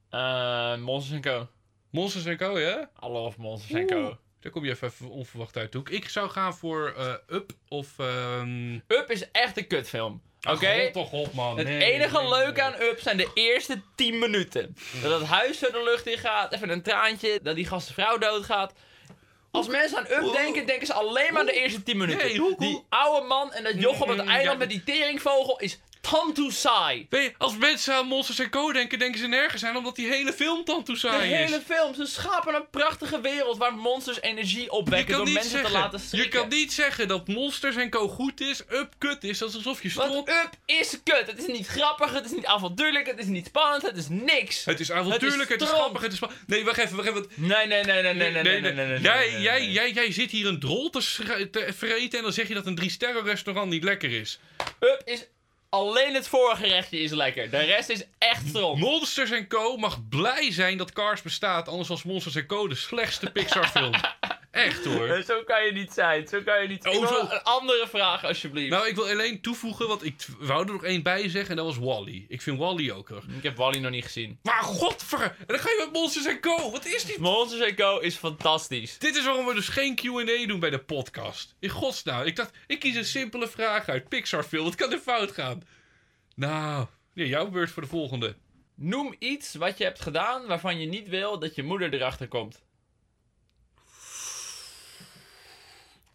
[SPEAKER 1] Eh Monsters Co.
[SPEAKER 2] Monsters Co, ja?
[SPEAKER 1] I love Monsters Co.
[SPEAKER 2] Daar kom je even, onverwacht uit de hoek. Ik zou gaan voor eh, Up of... ehm
[SPEAKER 1] Up is echt een kutfilm. Oké?
[SPEAKER 2] hol toch op, man.
[SPEAKER 1] Het enige
[SPEAKER 2] nee,
[SPEAKER 1] leuke
[SPEAKER 2] nee.
[SPEAKER 1] aan Up zijn de eerste 10 minuten. Dat het huis zo de lucht in gaat, even een traantje, dat die gastvrouw doodgaat. Als mensen aan Up denken, denken ze alleen maar aan de eerste 10 minuten. Die oude man en dat joch op het
[SPEAKER 2] Mm,
[SPEAKER 1] eiland met die teringvogel is
[SPEAKER 2] Weet je, als mensen aan Monsters Co denken, denken ze nergens aan, omdat die hele film tantoe
[SPEAKER 1] De
[SPEAKER 2] saai is.
[SPEAKER 1] hele film, ze schapen een prachtige wereld waar monsters energie opwekken door mensen te laten
[SPEAKER 2] je
[SPEAKER 1] schrikken.
[SPEAKER 2] kan niet zeggen dat Monsters Co goed is, Up kut is. Dat is alsof je
[SPEAKER 1] Want
[SPEAKER 2] strot...
[SPEAKER 1] Up is kut. Het is niet grappig, het is niet avontuurlijk, het is niet spannend, het is niks.
[SPEAKER 2] Het is avontuurlijk, het is, grappig, het is... spa- Nee, wacht even, wacht even.
[SPEAKER 1] Nee, nee, nee, nee, nee, nee, nee, nee, nee, nee,
[SPEAKER 2] jij, jij. Jij, jij zit hier een drol te vreten en dan zeg je dat een drie sterren restaurant niet lekker is.
[SPEAKER 1] Up is alleen het voorgerechtje is lekker. De rest is echt stront.
[SPEAKER 2] Monsters Co. mag blij zijn dat Cars bestaat, anders was Monsters Co. de slechtste Pixar film. Echt hoor.
[SPEAKER 1] Zo kan je niet zijn, zo kan je niet zijn.
[SPEAKER 2] Oh,
[SPEAKER 1] Ik wil
[SPEAKER 2] zo.
[SPEAKER 1] Een andere vraag alsjeblieft.
[SPEAKER 2] Nou, ik wil alleen toevoegen, want ik wou er nog één bij zeggen en dat was Wally. Ik vind Wally ook erg.
[SPEAKER 1] Ik heb Wally nog niet gezien.
[SPEAKER 2] Maar godver, en dan ga je met Monsters Co. Wat is dit?
[SPEAKER 1] Monsters Co is fantastisch.
[SPEAKER 2] Dit is waarom we dus geen Q&A doen bij de podcast. In godsnaam. Ik dacht, ik kies een simpele vraag uit. Pixar film, wat kan er fout gaan? Nou, ja, jouw beurt voor de volgende.
[SPEAKER 1] Noem iets wat je hebt gedaan waarvan je niet wil dat je moeder erachter komt.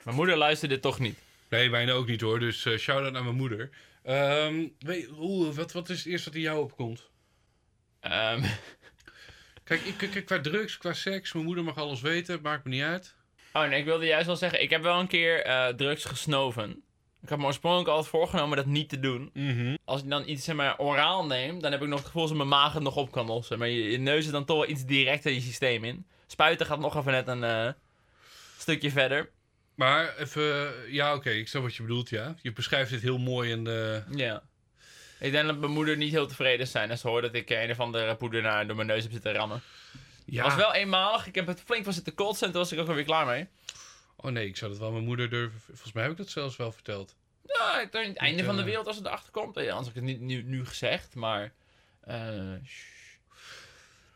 [SPEAKER 1] Mijn moeder luistert dit toch niet.
[SPEAKER 2] Nee, bijna ook niet hoor, dus eh shout-out naar mijn moeder. Ehm, weet, oeh, wat, wat is het eerste wat in jou opkomt?
[SPEAKER 1] Ehm,
[SPEAKER 2] Kijk, ik, kijk, qua drugs, qua seks, mijn moeder mag alles weten, maakt me niet uit.
[SPEAKER 1] oh nee, ik wilde juist wel zeggen, ik heb wel een keer eh, drugs gesnoven. Ik had me oorspronkelijk altijd voorgenomen dat niet te doen. Als ik dan iets zeg maar, oraal neem, dan heb ik nog het gevoel dat mijn maag het nog op kan lossen. Maar je, je neus is dan toch wel iets directer je systeem in. Spuiten gaat nog even net een eh, stukje verder.
[SPEAKER 2] Maar even, ja oké, ik snap wat je bedoelt, ja. Je beschrijft dit heel mooi en eh,
[SPEAKER 1] Ja. Ik denk dat mijn moeder niet heel tevreden is zijn als ze hoort dat ik een of andere poeder naar, door mijn neus heb zitten rammen.
[SPEAKER 2] ja.
[SPEAKER 1] was wel eenmalig. Ik heb het flink van zitten kotsen en toen was ik ook alweer klaar mee.
[SPEAKER 2] Oh nee, ik zou dat wel mijn moeder durven... Volgens mij heb ik dat zelfs wel verteld.
[SPEAKER 1] Ja, het einde van de
[SPEAKER 2] eh,
[SPEAKER 1] wereld als het erachter komt. Ja, anders heb ik het niet nu, nu gezegd, maar... eh,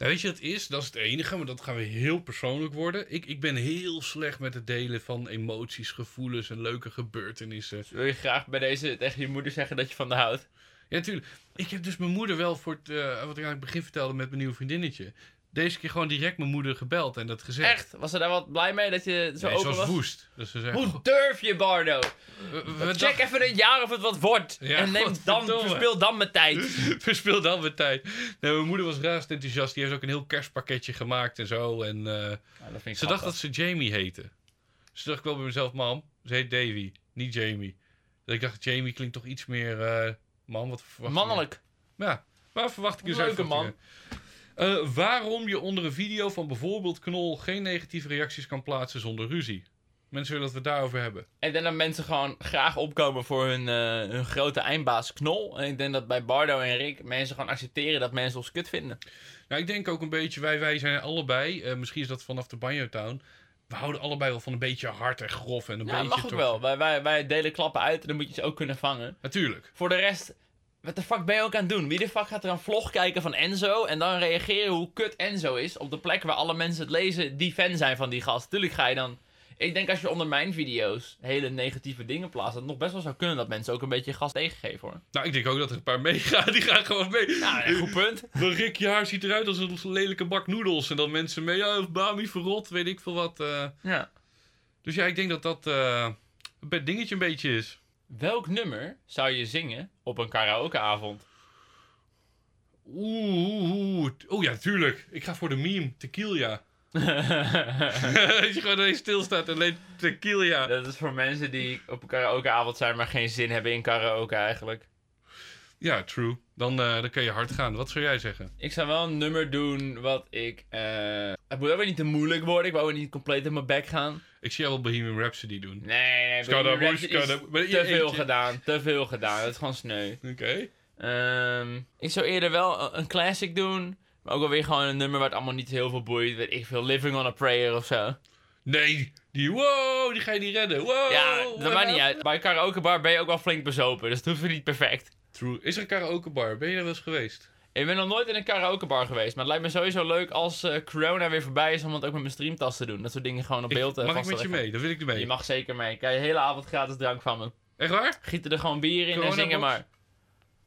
[SPEAKER 2] weet je wat het is? Dat is het enige, maar dat gaan we heel persoonlijk worden. Ik, ik ben heel slecht met het delen van emoties, gevoelens en leuke gebeurtenissen.
[SPEAKER 1] wil je graag bij deze tegen je moeder zeggen dat je van de houdt?
[SPEAKER 2] Ja, natuurlijk. Ik heb dus mijn moeder wel voor het, eh, wat ik aan het begin vertelde met mijn nieuwe vriendinnetje. Deze keer gewoon direct mijn moeder gebeld en dat gezegd.
[SPEAKER 1] Echt? Was ze daar wat blij mee dat je zo
[SPEAKER 2] Nee,
[SPEAKER 1] open
[SPEAKER 2] was
[SPEAKER 1] was?
[SPEAKER 2] woest. Dus ze zei,
[SPEAKER 1] Hoe durf je, Bardo?
[SPEAKER 2] "Goh, we-
[SPEAKER 1] Check even een jaar of het wat wordt.
[SPEAKER 2] Ja,
[SPEAKER 1] en neem dan, verspil dan mijn tijd.
[SPEAKER 2] Verspil dan mijn tijd. Nee, mijn moeder was razend enthousiast. Die heeft ook een heel kerstpakketje gemaakt en zo. En eh, ze dacht dat ze Jamie heette. Dus dacht ik wel bij mezelf, mam, ze heet Davy, niet Jamie. Dus ik dacht, Jamie klinkt toch iets meer, eh man, wat je?
[SPEAKER 1] Mannelijk.
[SPEAKER 2] Ja, waar verwacht ik dus
[SPEAKER 1] Leuke man.
[SPEAKER 2] Eh, waarom je onder een video van bijvoorbeeld Knol geen negatieve reacties kan plaatsen zonder ruzie. Mensen willen dat we het daarover hebben.
[SPEAKER 1] Ik denk dat mensen gewoon graag opkomen voor hun, eh, hun grote eindbaas Knol. En ik denk dat bij Bardo en Rick mensen gewoon accepteren dat mensen ons kut vinden.
[SPEAKER 2] Nou, ik denk ook een beetje, wij, wij zijn allebei, eh, misschien is dat vanaf de Banjo Town. We houden allebei wel van een beetje hard en grof en een
[SPEAKER 1] Ja,
[SPEAKER 2] beetje...
[SPEAKER 1] mag ook
[SPEAKER 2] toch-
[SPEAKER 1] wel. Wij, wij, wij delen klappen uit en dan moet je ze ook kunnen vangen.
[SPEAKER 2] Natuurlijk.
[SPEAKER 1] Voor de rest, wat de fuck ben je ook aan het doen? Wie de fuck gaat er een vlog kijken van Enzo en dan reageren hoe kut Enzo is op de plek waar alle mensen het lezen die fan zijn van die gast? Tuurlijk ga je dan... Ik denk als je onder mijn video's hele negatieve dingen plaatst, dat het nog best wel zou kunnen dat mensen ook een beetje gas tegengeven hoor.
[SPEAKER 2] Nou, ik denk ook dat er een paar meegaan. Die gaan gewoon mee.
[SPEAKER 1] Nou, een goed punt.
[SPEAKER 2] Van Rick, je haar ziet eruit als een lelijke bak noedels. En dan mensen mee, ja, of Bami verrot, weet ik veel wat. eh.
[SPEAKER 1] Ja.
[SPEAKER 2] Dus ja, ik denk dat dat eh, een dingetje een beetje is.
[SPEAKER 1] Welk nummer zou je zingen op een karaokeavond?
[SPEAKER 2] Oeh, oeh, oeh. Oh ja, tuurlijk. Ik ga voor de meme, tequila. dat je gewoon alleen stilstaat en alleen tequila.
[SPEAKER 1] Dat is voor mensen die op een karaokeavond zijn, maar geen zin hebben in karaoke eigenlijk.
[SPEAKER 2] Ja, true. Dan, eh, dan kan je hard gaan. Wat zou jij zeggen?
[SPEAKER 1] Ik zou wel een nummer doen wat ik. eh het moet ook weer niet te moeilijk worden. Ik wou weer niet compleet in mijn bek gaan.
[SPEAKER 2] Ik zie jou wel Bohemian Rhapsody doen.
[SPEAKER 1] Nee, nee, Bohemian Rhapsody is te veel gedaan. Te veel gedaan. Dat is gewoon sneu.
[SPEAKER 2] Oké.
[SPEAKER 1] Ehm, ik zou eerder wel een- classic doen. Maar ook alweer gewoon een nummer waar het allemaal niet heel veel boeit. Weet ik veel. Living on a Prayer of zo.
[SPEAKER 2] Nee, die wow, die ga je niet redden. Wow.
[SPEAKER 1] ja, dat maakt niet uit. Bij een karaokebar ben je ook wel flink bezopen. Dus het hoeft niet perfect.
[SPEAKER 2] True. Is er een karaokebar? Ben je daar wel eens geweest?
[SPEAKER 1] Ik ben nog nooit in een karaokebar geweest. Maar het lijkt me sowieso leuk als eh, corona weer voorbij is. Om het ook met mijn streamtas te doen. Dat soort dingen gewoon op beeld eh,
[SPEAKER 2] mag ik met
[SPEAKER 1] te
[SPEAKER 2] je mee? Dan wil ik er mee.
[SPEAKER 1] Je mag zeker mee. Krijg je hele avond gratis drank van me.
[SPEAKER 2] Echt waar?
[SPEAKER 1] Gieten er gewoon bier in en zingen maar.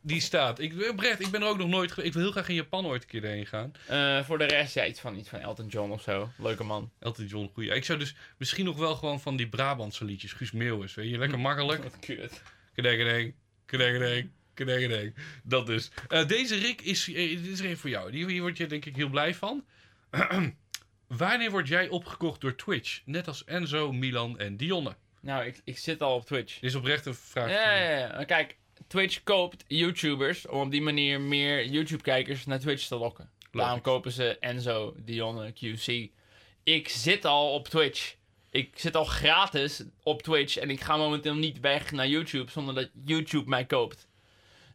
[SPEAKER 2] Die staat. Ik, oprecht, ik ben er ook nog nooit. Ik wil heel graag in Japan ooit een keer heen gaan.
[SPEAKER 1] Eh, voor de rest, ja, iets van, iets van Elton John of zo. Leuke man.
[SPEAKER 2] Elton John, goeie. Ik zou dus misschien nog wel gewoon van die Brabantse liedjes. Guus Meeuwis, weet je. Lekker makkelijk.
[SPEAKER 1] Wat kut.
[SPEAKER 2] Kedekkedek. Nee, nee. Dat dus. Eh, deze Rick is, eh, dit is er voor jou. Die, hier word je denk ik heel blij van. Wanneer word jij opgekocht door Twitch? Net als Enzo, Milan en Dionne.
[SPEAKER 1] Nou, ik, ik zit al op Twitch.
[SPEAKER 2] Dit is oprecht een vraag.
[SPEAKER 1] Ja, ja, ja. Kijk, Twitch koopt YouTubers om op die manier meer YouTube-kijkers naar Twitch te lokken. Daarom kopen ze Enzo, Dionne, QC. Ik zit al op Twitch. Ik zit al gratis op Twitch en ik ga momenteel niet weg naar YouTube zonder dat YouTube mij koopt.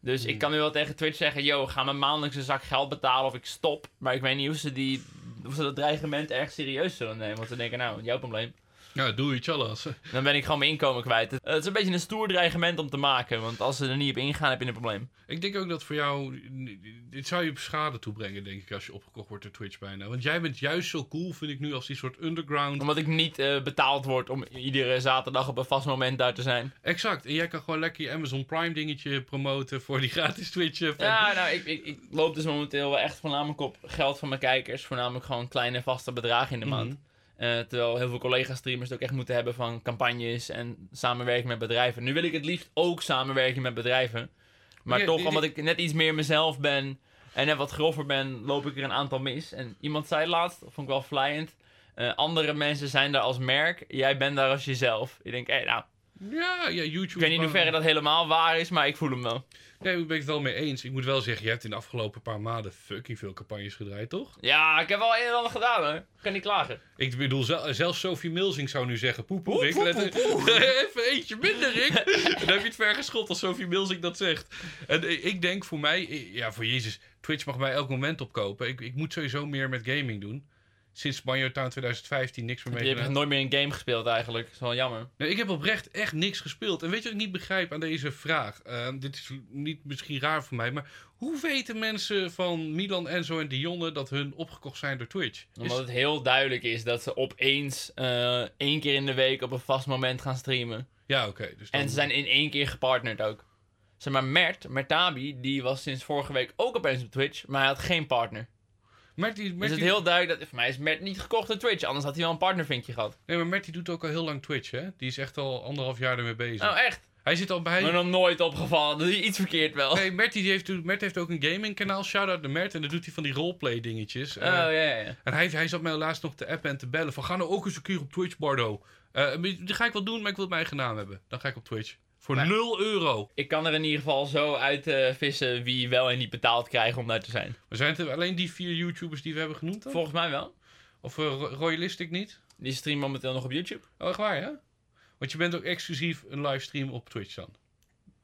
[SPEAKER 1] Dus ik kan nu wel tegen Twitch zeggen, yo, ga me maandelijks een zak geld betalen of ik stop. Maar ik weet niet of ze, die, of ze dat dreigement erg serieus zullen nemen. Want ze denken, nou, jouw probleem.
[SPEAKER 2] Ja, doe iets alles.
[SPEAKER 1] Dan ben ik gewoon mijn inkomen kwijt. Het is een beetje een stoer dreigement om te maken. Want als ze er niet op ingaan, heb je een probleem.
[SPEAKER 2] Ik denk ook dat voor jou, dit zou je schade toebrengen, denk ik, als je opgekocht wordt door Twitch bijna. Want jij bent juist zo cool, vind ik nu, als die soort underground.
[SPEAKER 1] Omdat ik niet eh, betaald word om iedere zaterdag op een vast moment daar te zijn.
[SPEAKER 2] Exact. En jij kan gewoon lekker je Amazon Prime dingetje promoten voor die gratis Twitch. eh, fan.
[SPEAKER 1] Ja, nou, ik, ik, ik loop dus momenteel wel echt voornamelijk op geld van mijn kijkers. Voornamelijk gewoon kleine vaste bedragen in de
[SPEAKER 2] Mhm.
[SPEAKER 1] maand. Eh, terwijl heel veel collega-streamers het ook echt moeten hebben van campagnes en samenwerking met bedrijven. Nu wil ik het liefst ook samenwerking met bedrijven. Maar toch,
[SPEAKER 2] die-
[SPEAKER 1] omdat ik net iets meer mezelf ben en net wat grover ben, loop ik er een aantal mis. En iemand zei laatst, dat vond ik wel vlijend. eh, andere mensen zijn daar als merk, jij bent daar als jezelf. Ik denk, hé, nou,
[SPEAKER 2] Ja, ja, YouTube.
[SPEAKER 1] ik weet niet in hoeverre dat helemaal waar is, maar ik voel hem wel.
[SPEAKER 2] Nee, ik ben het wel mee eens. Ik moet wel zeggen, je hebt in de afgelopen paar maanden fucking veel campagnes gedraaid, toch?
[SPEAKER 1] Ja, ik heb wel een en ander gedaan hoor. Ik kan niet klagen.
[SPEAKER 2] Ik bedoel, zel- zelfs Sophie Milsing zou nu zeggen, poe poe,
[SPEAKER 1] Poe,
[SPEAKER 2] Rick. Even eentje minder, Rick. Dan heb je het ver geschopt als Sophie Milsing dat zegt. En eh, ik denk voor mij, eh, ja, voor Jezus, Twitch mag mij elk moment opkopen. Ik, ik moet sowieso meer met gaming doen. Sinds Banjo Town 2015 niks meer
[SPEAKER 1] Je
[SPEAKER 2] mee
[SPEAKER 1] hebt
[SPEAKER 2] gedaan.
[SPEAKER 1] nooit meer een game gespeeld eigenlijk. Dat is wel jammer.
[SPEAKER 2] Nee, ik heb oprecht echt niks gespeeld. En weet je wat ik niet begrijp aan deze vraag? Eh, dit is niet misschien raar voor mij, maar hoe weten mensen van Milan, Enzo en Dionne dat hun opgekocht zijn door Twitch? Is-
[SPEAKER 1] Omdat het heel duidelijk is dat ze opeens eh één keer in de week op een vast moment gaan streamen.
[SPEAKER 2] Ja, oké. dus dan-
[SPEAKER 1] En ze zijn in één keer gepartnerd ook. Zeg maar, Mert, Mertabi, die was sinds vorige week ook opeens op Twitch, maar hij had geen partner.
[SPEAKER 2] Mert die,
[SPEAKER 1] Dus
[SPEAKER 2] Mert
[SPEAKER 1] het is heel duidelijk dat, voor mij is Mert niet gekocht door Twitch, anders had hij wel een partnervinkje gehad.
[SPEAKER 2] Nee, maar Mert doet ook al heel lang Twitch, hè? Die is echt al anderhalf jaar ermee bezig.
[SPEAKER 1] Oh, echt?
[SPEAKER 2] Hij zit al bij...
[SPEAKER 1] Me nog nooit opgevallen, doe je iets verkeerd wel.
[SPEAKER 2] Nee, Mert, die heeft, Mert heeft ook een gamingkanaal. Shout-out naar Mert. En dan doet hij van die roleplay dingetjes.
[SPEAKER 1] Oh,
[SPEAKER 2] Eh,
[SPEAKER 1] ja, ja, ja.
[SPEAKER 2] En hij, hij zat mij laatst nog te appen en te bellen. Van, ga nou ook eens een keer op Twitch, Bardo. Eh, die ga ik wel doen, maar ik wil het mijn eigen naam hebben. Dan ga ik op Twitch. Voor
[SPEAKER 1] Maar-
[SPEAKER 2] 0 euro.
[SPEAKER 1] Ik kan er in ieder geval zo uit eh, vissen wie wel en niet betaald krijgen om daar te zijn.
[SPEAKER 2] Maar zijn het er alleen die vier YouTubers die we hebben genoemd dan?
[SPEAKER 1] Volgens mij wel.
[SPEAKER 2] Of uh, Ro- Royalistic niet?
[SPEAKER 1] Die streamen momenteel nog op YouTube.
[SPEAKER 2] Oh, echt waar, ja? Want je bent ook exclusief een livestream op Twitch dan.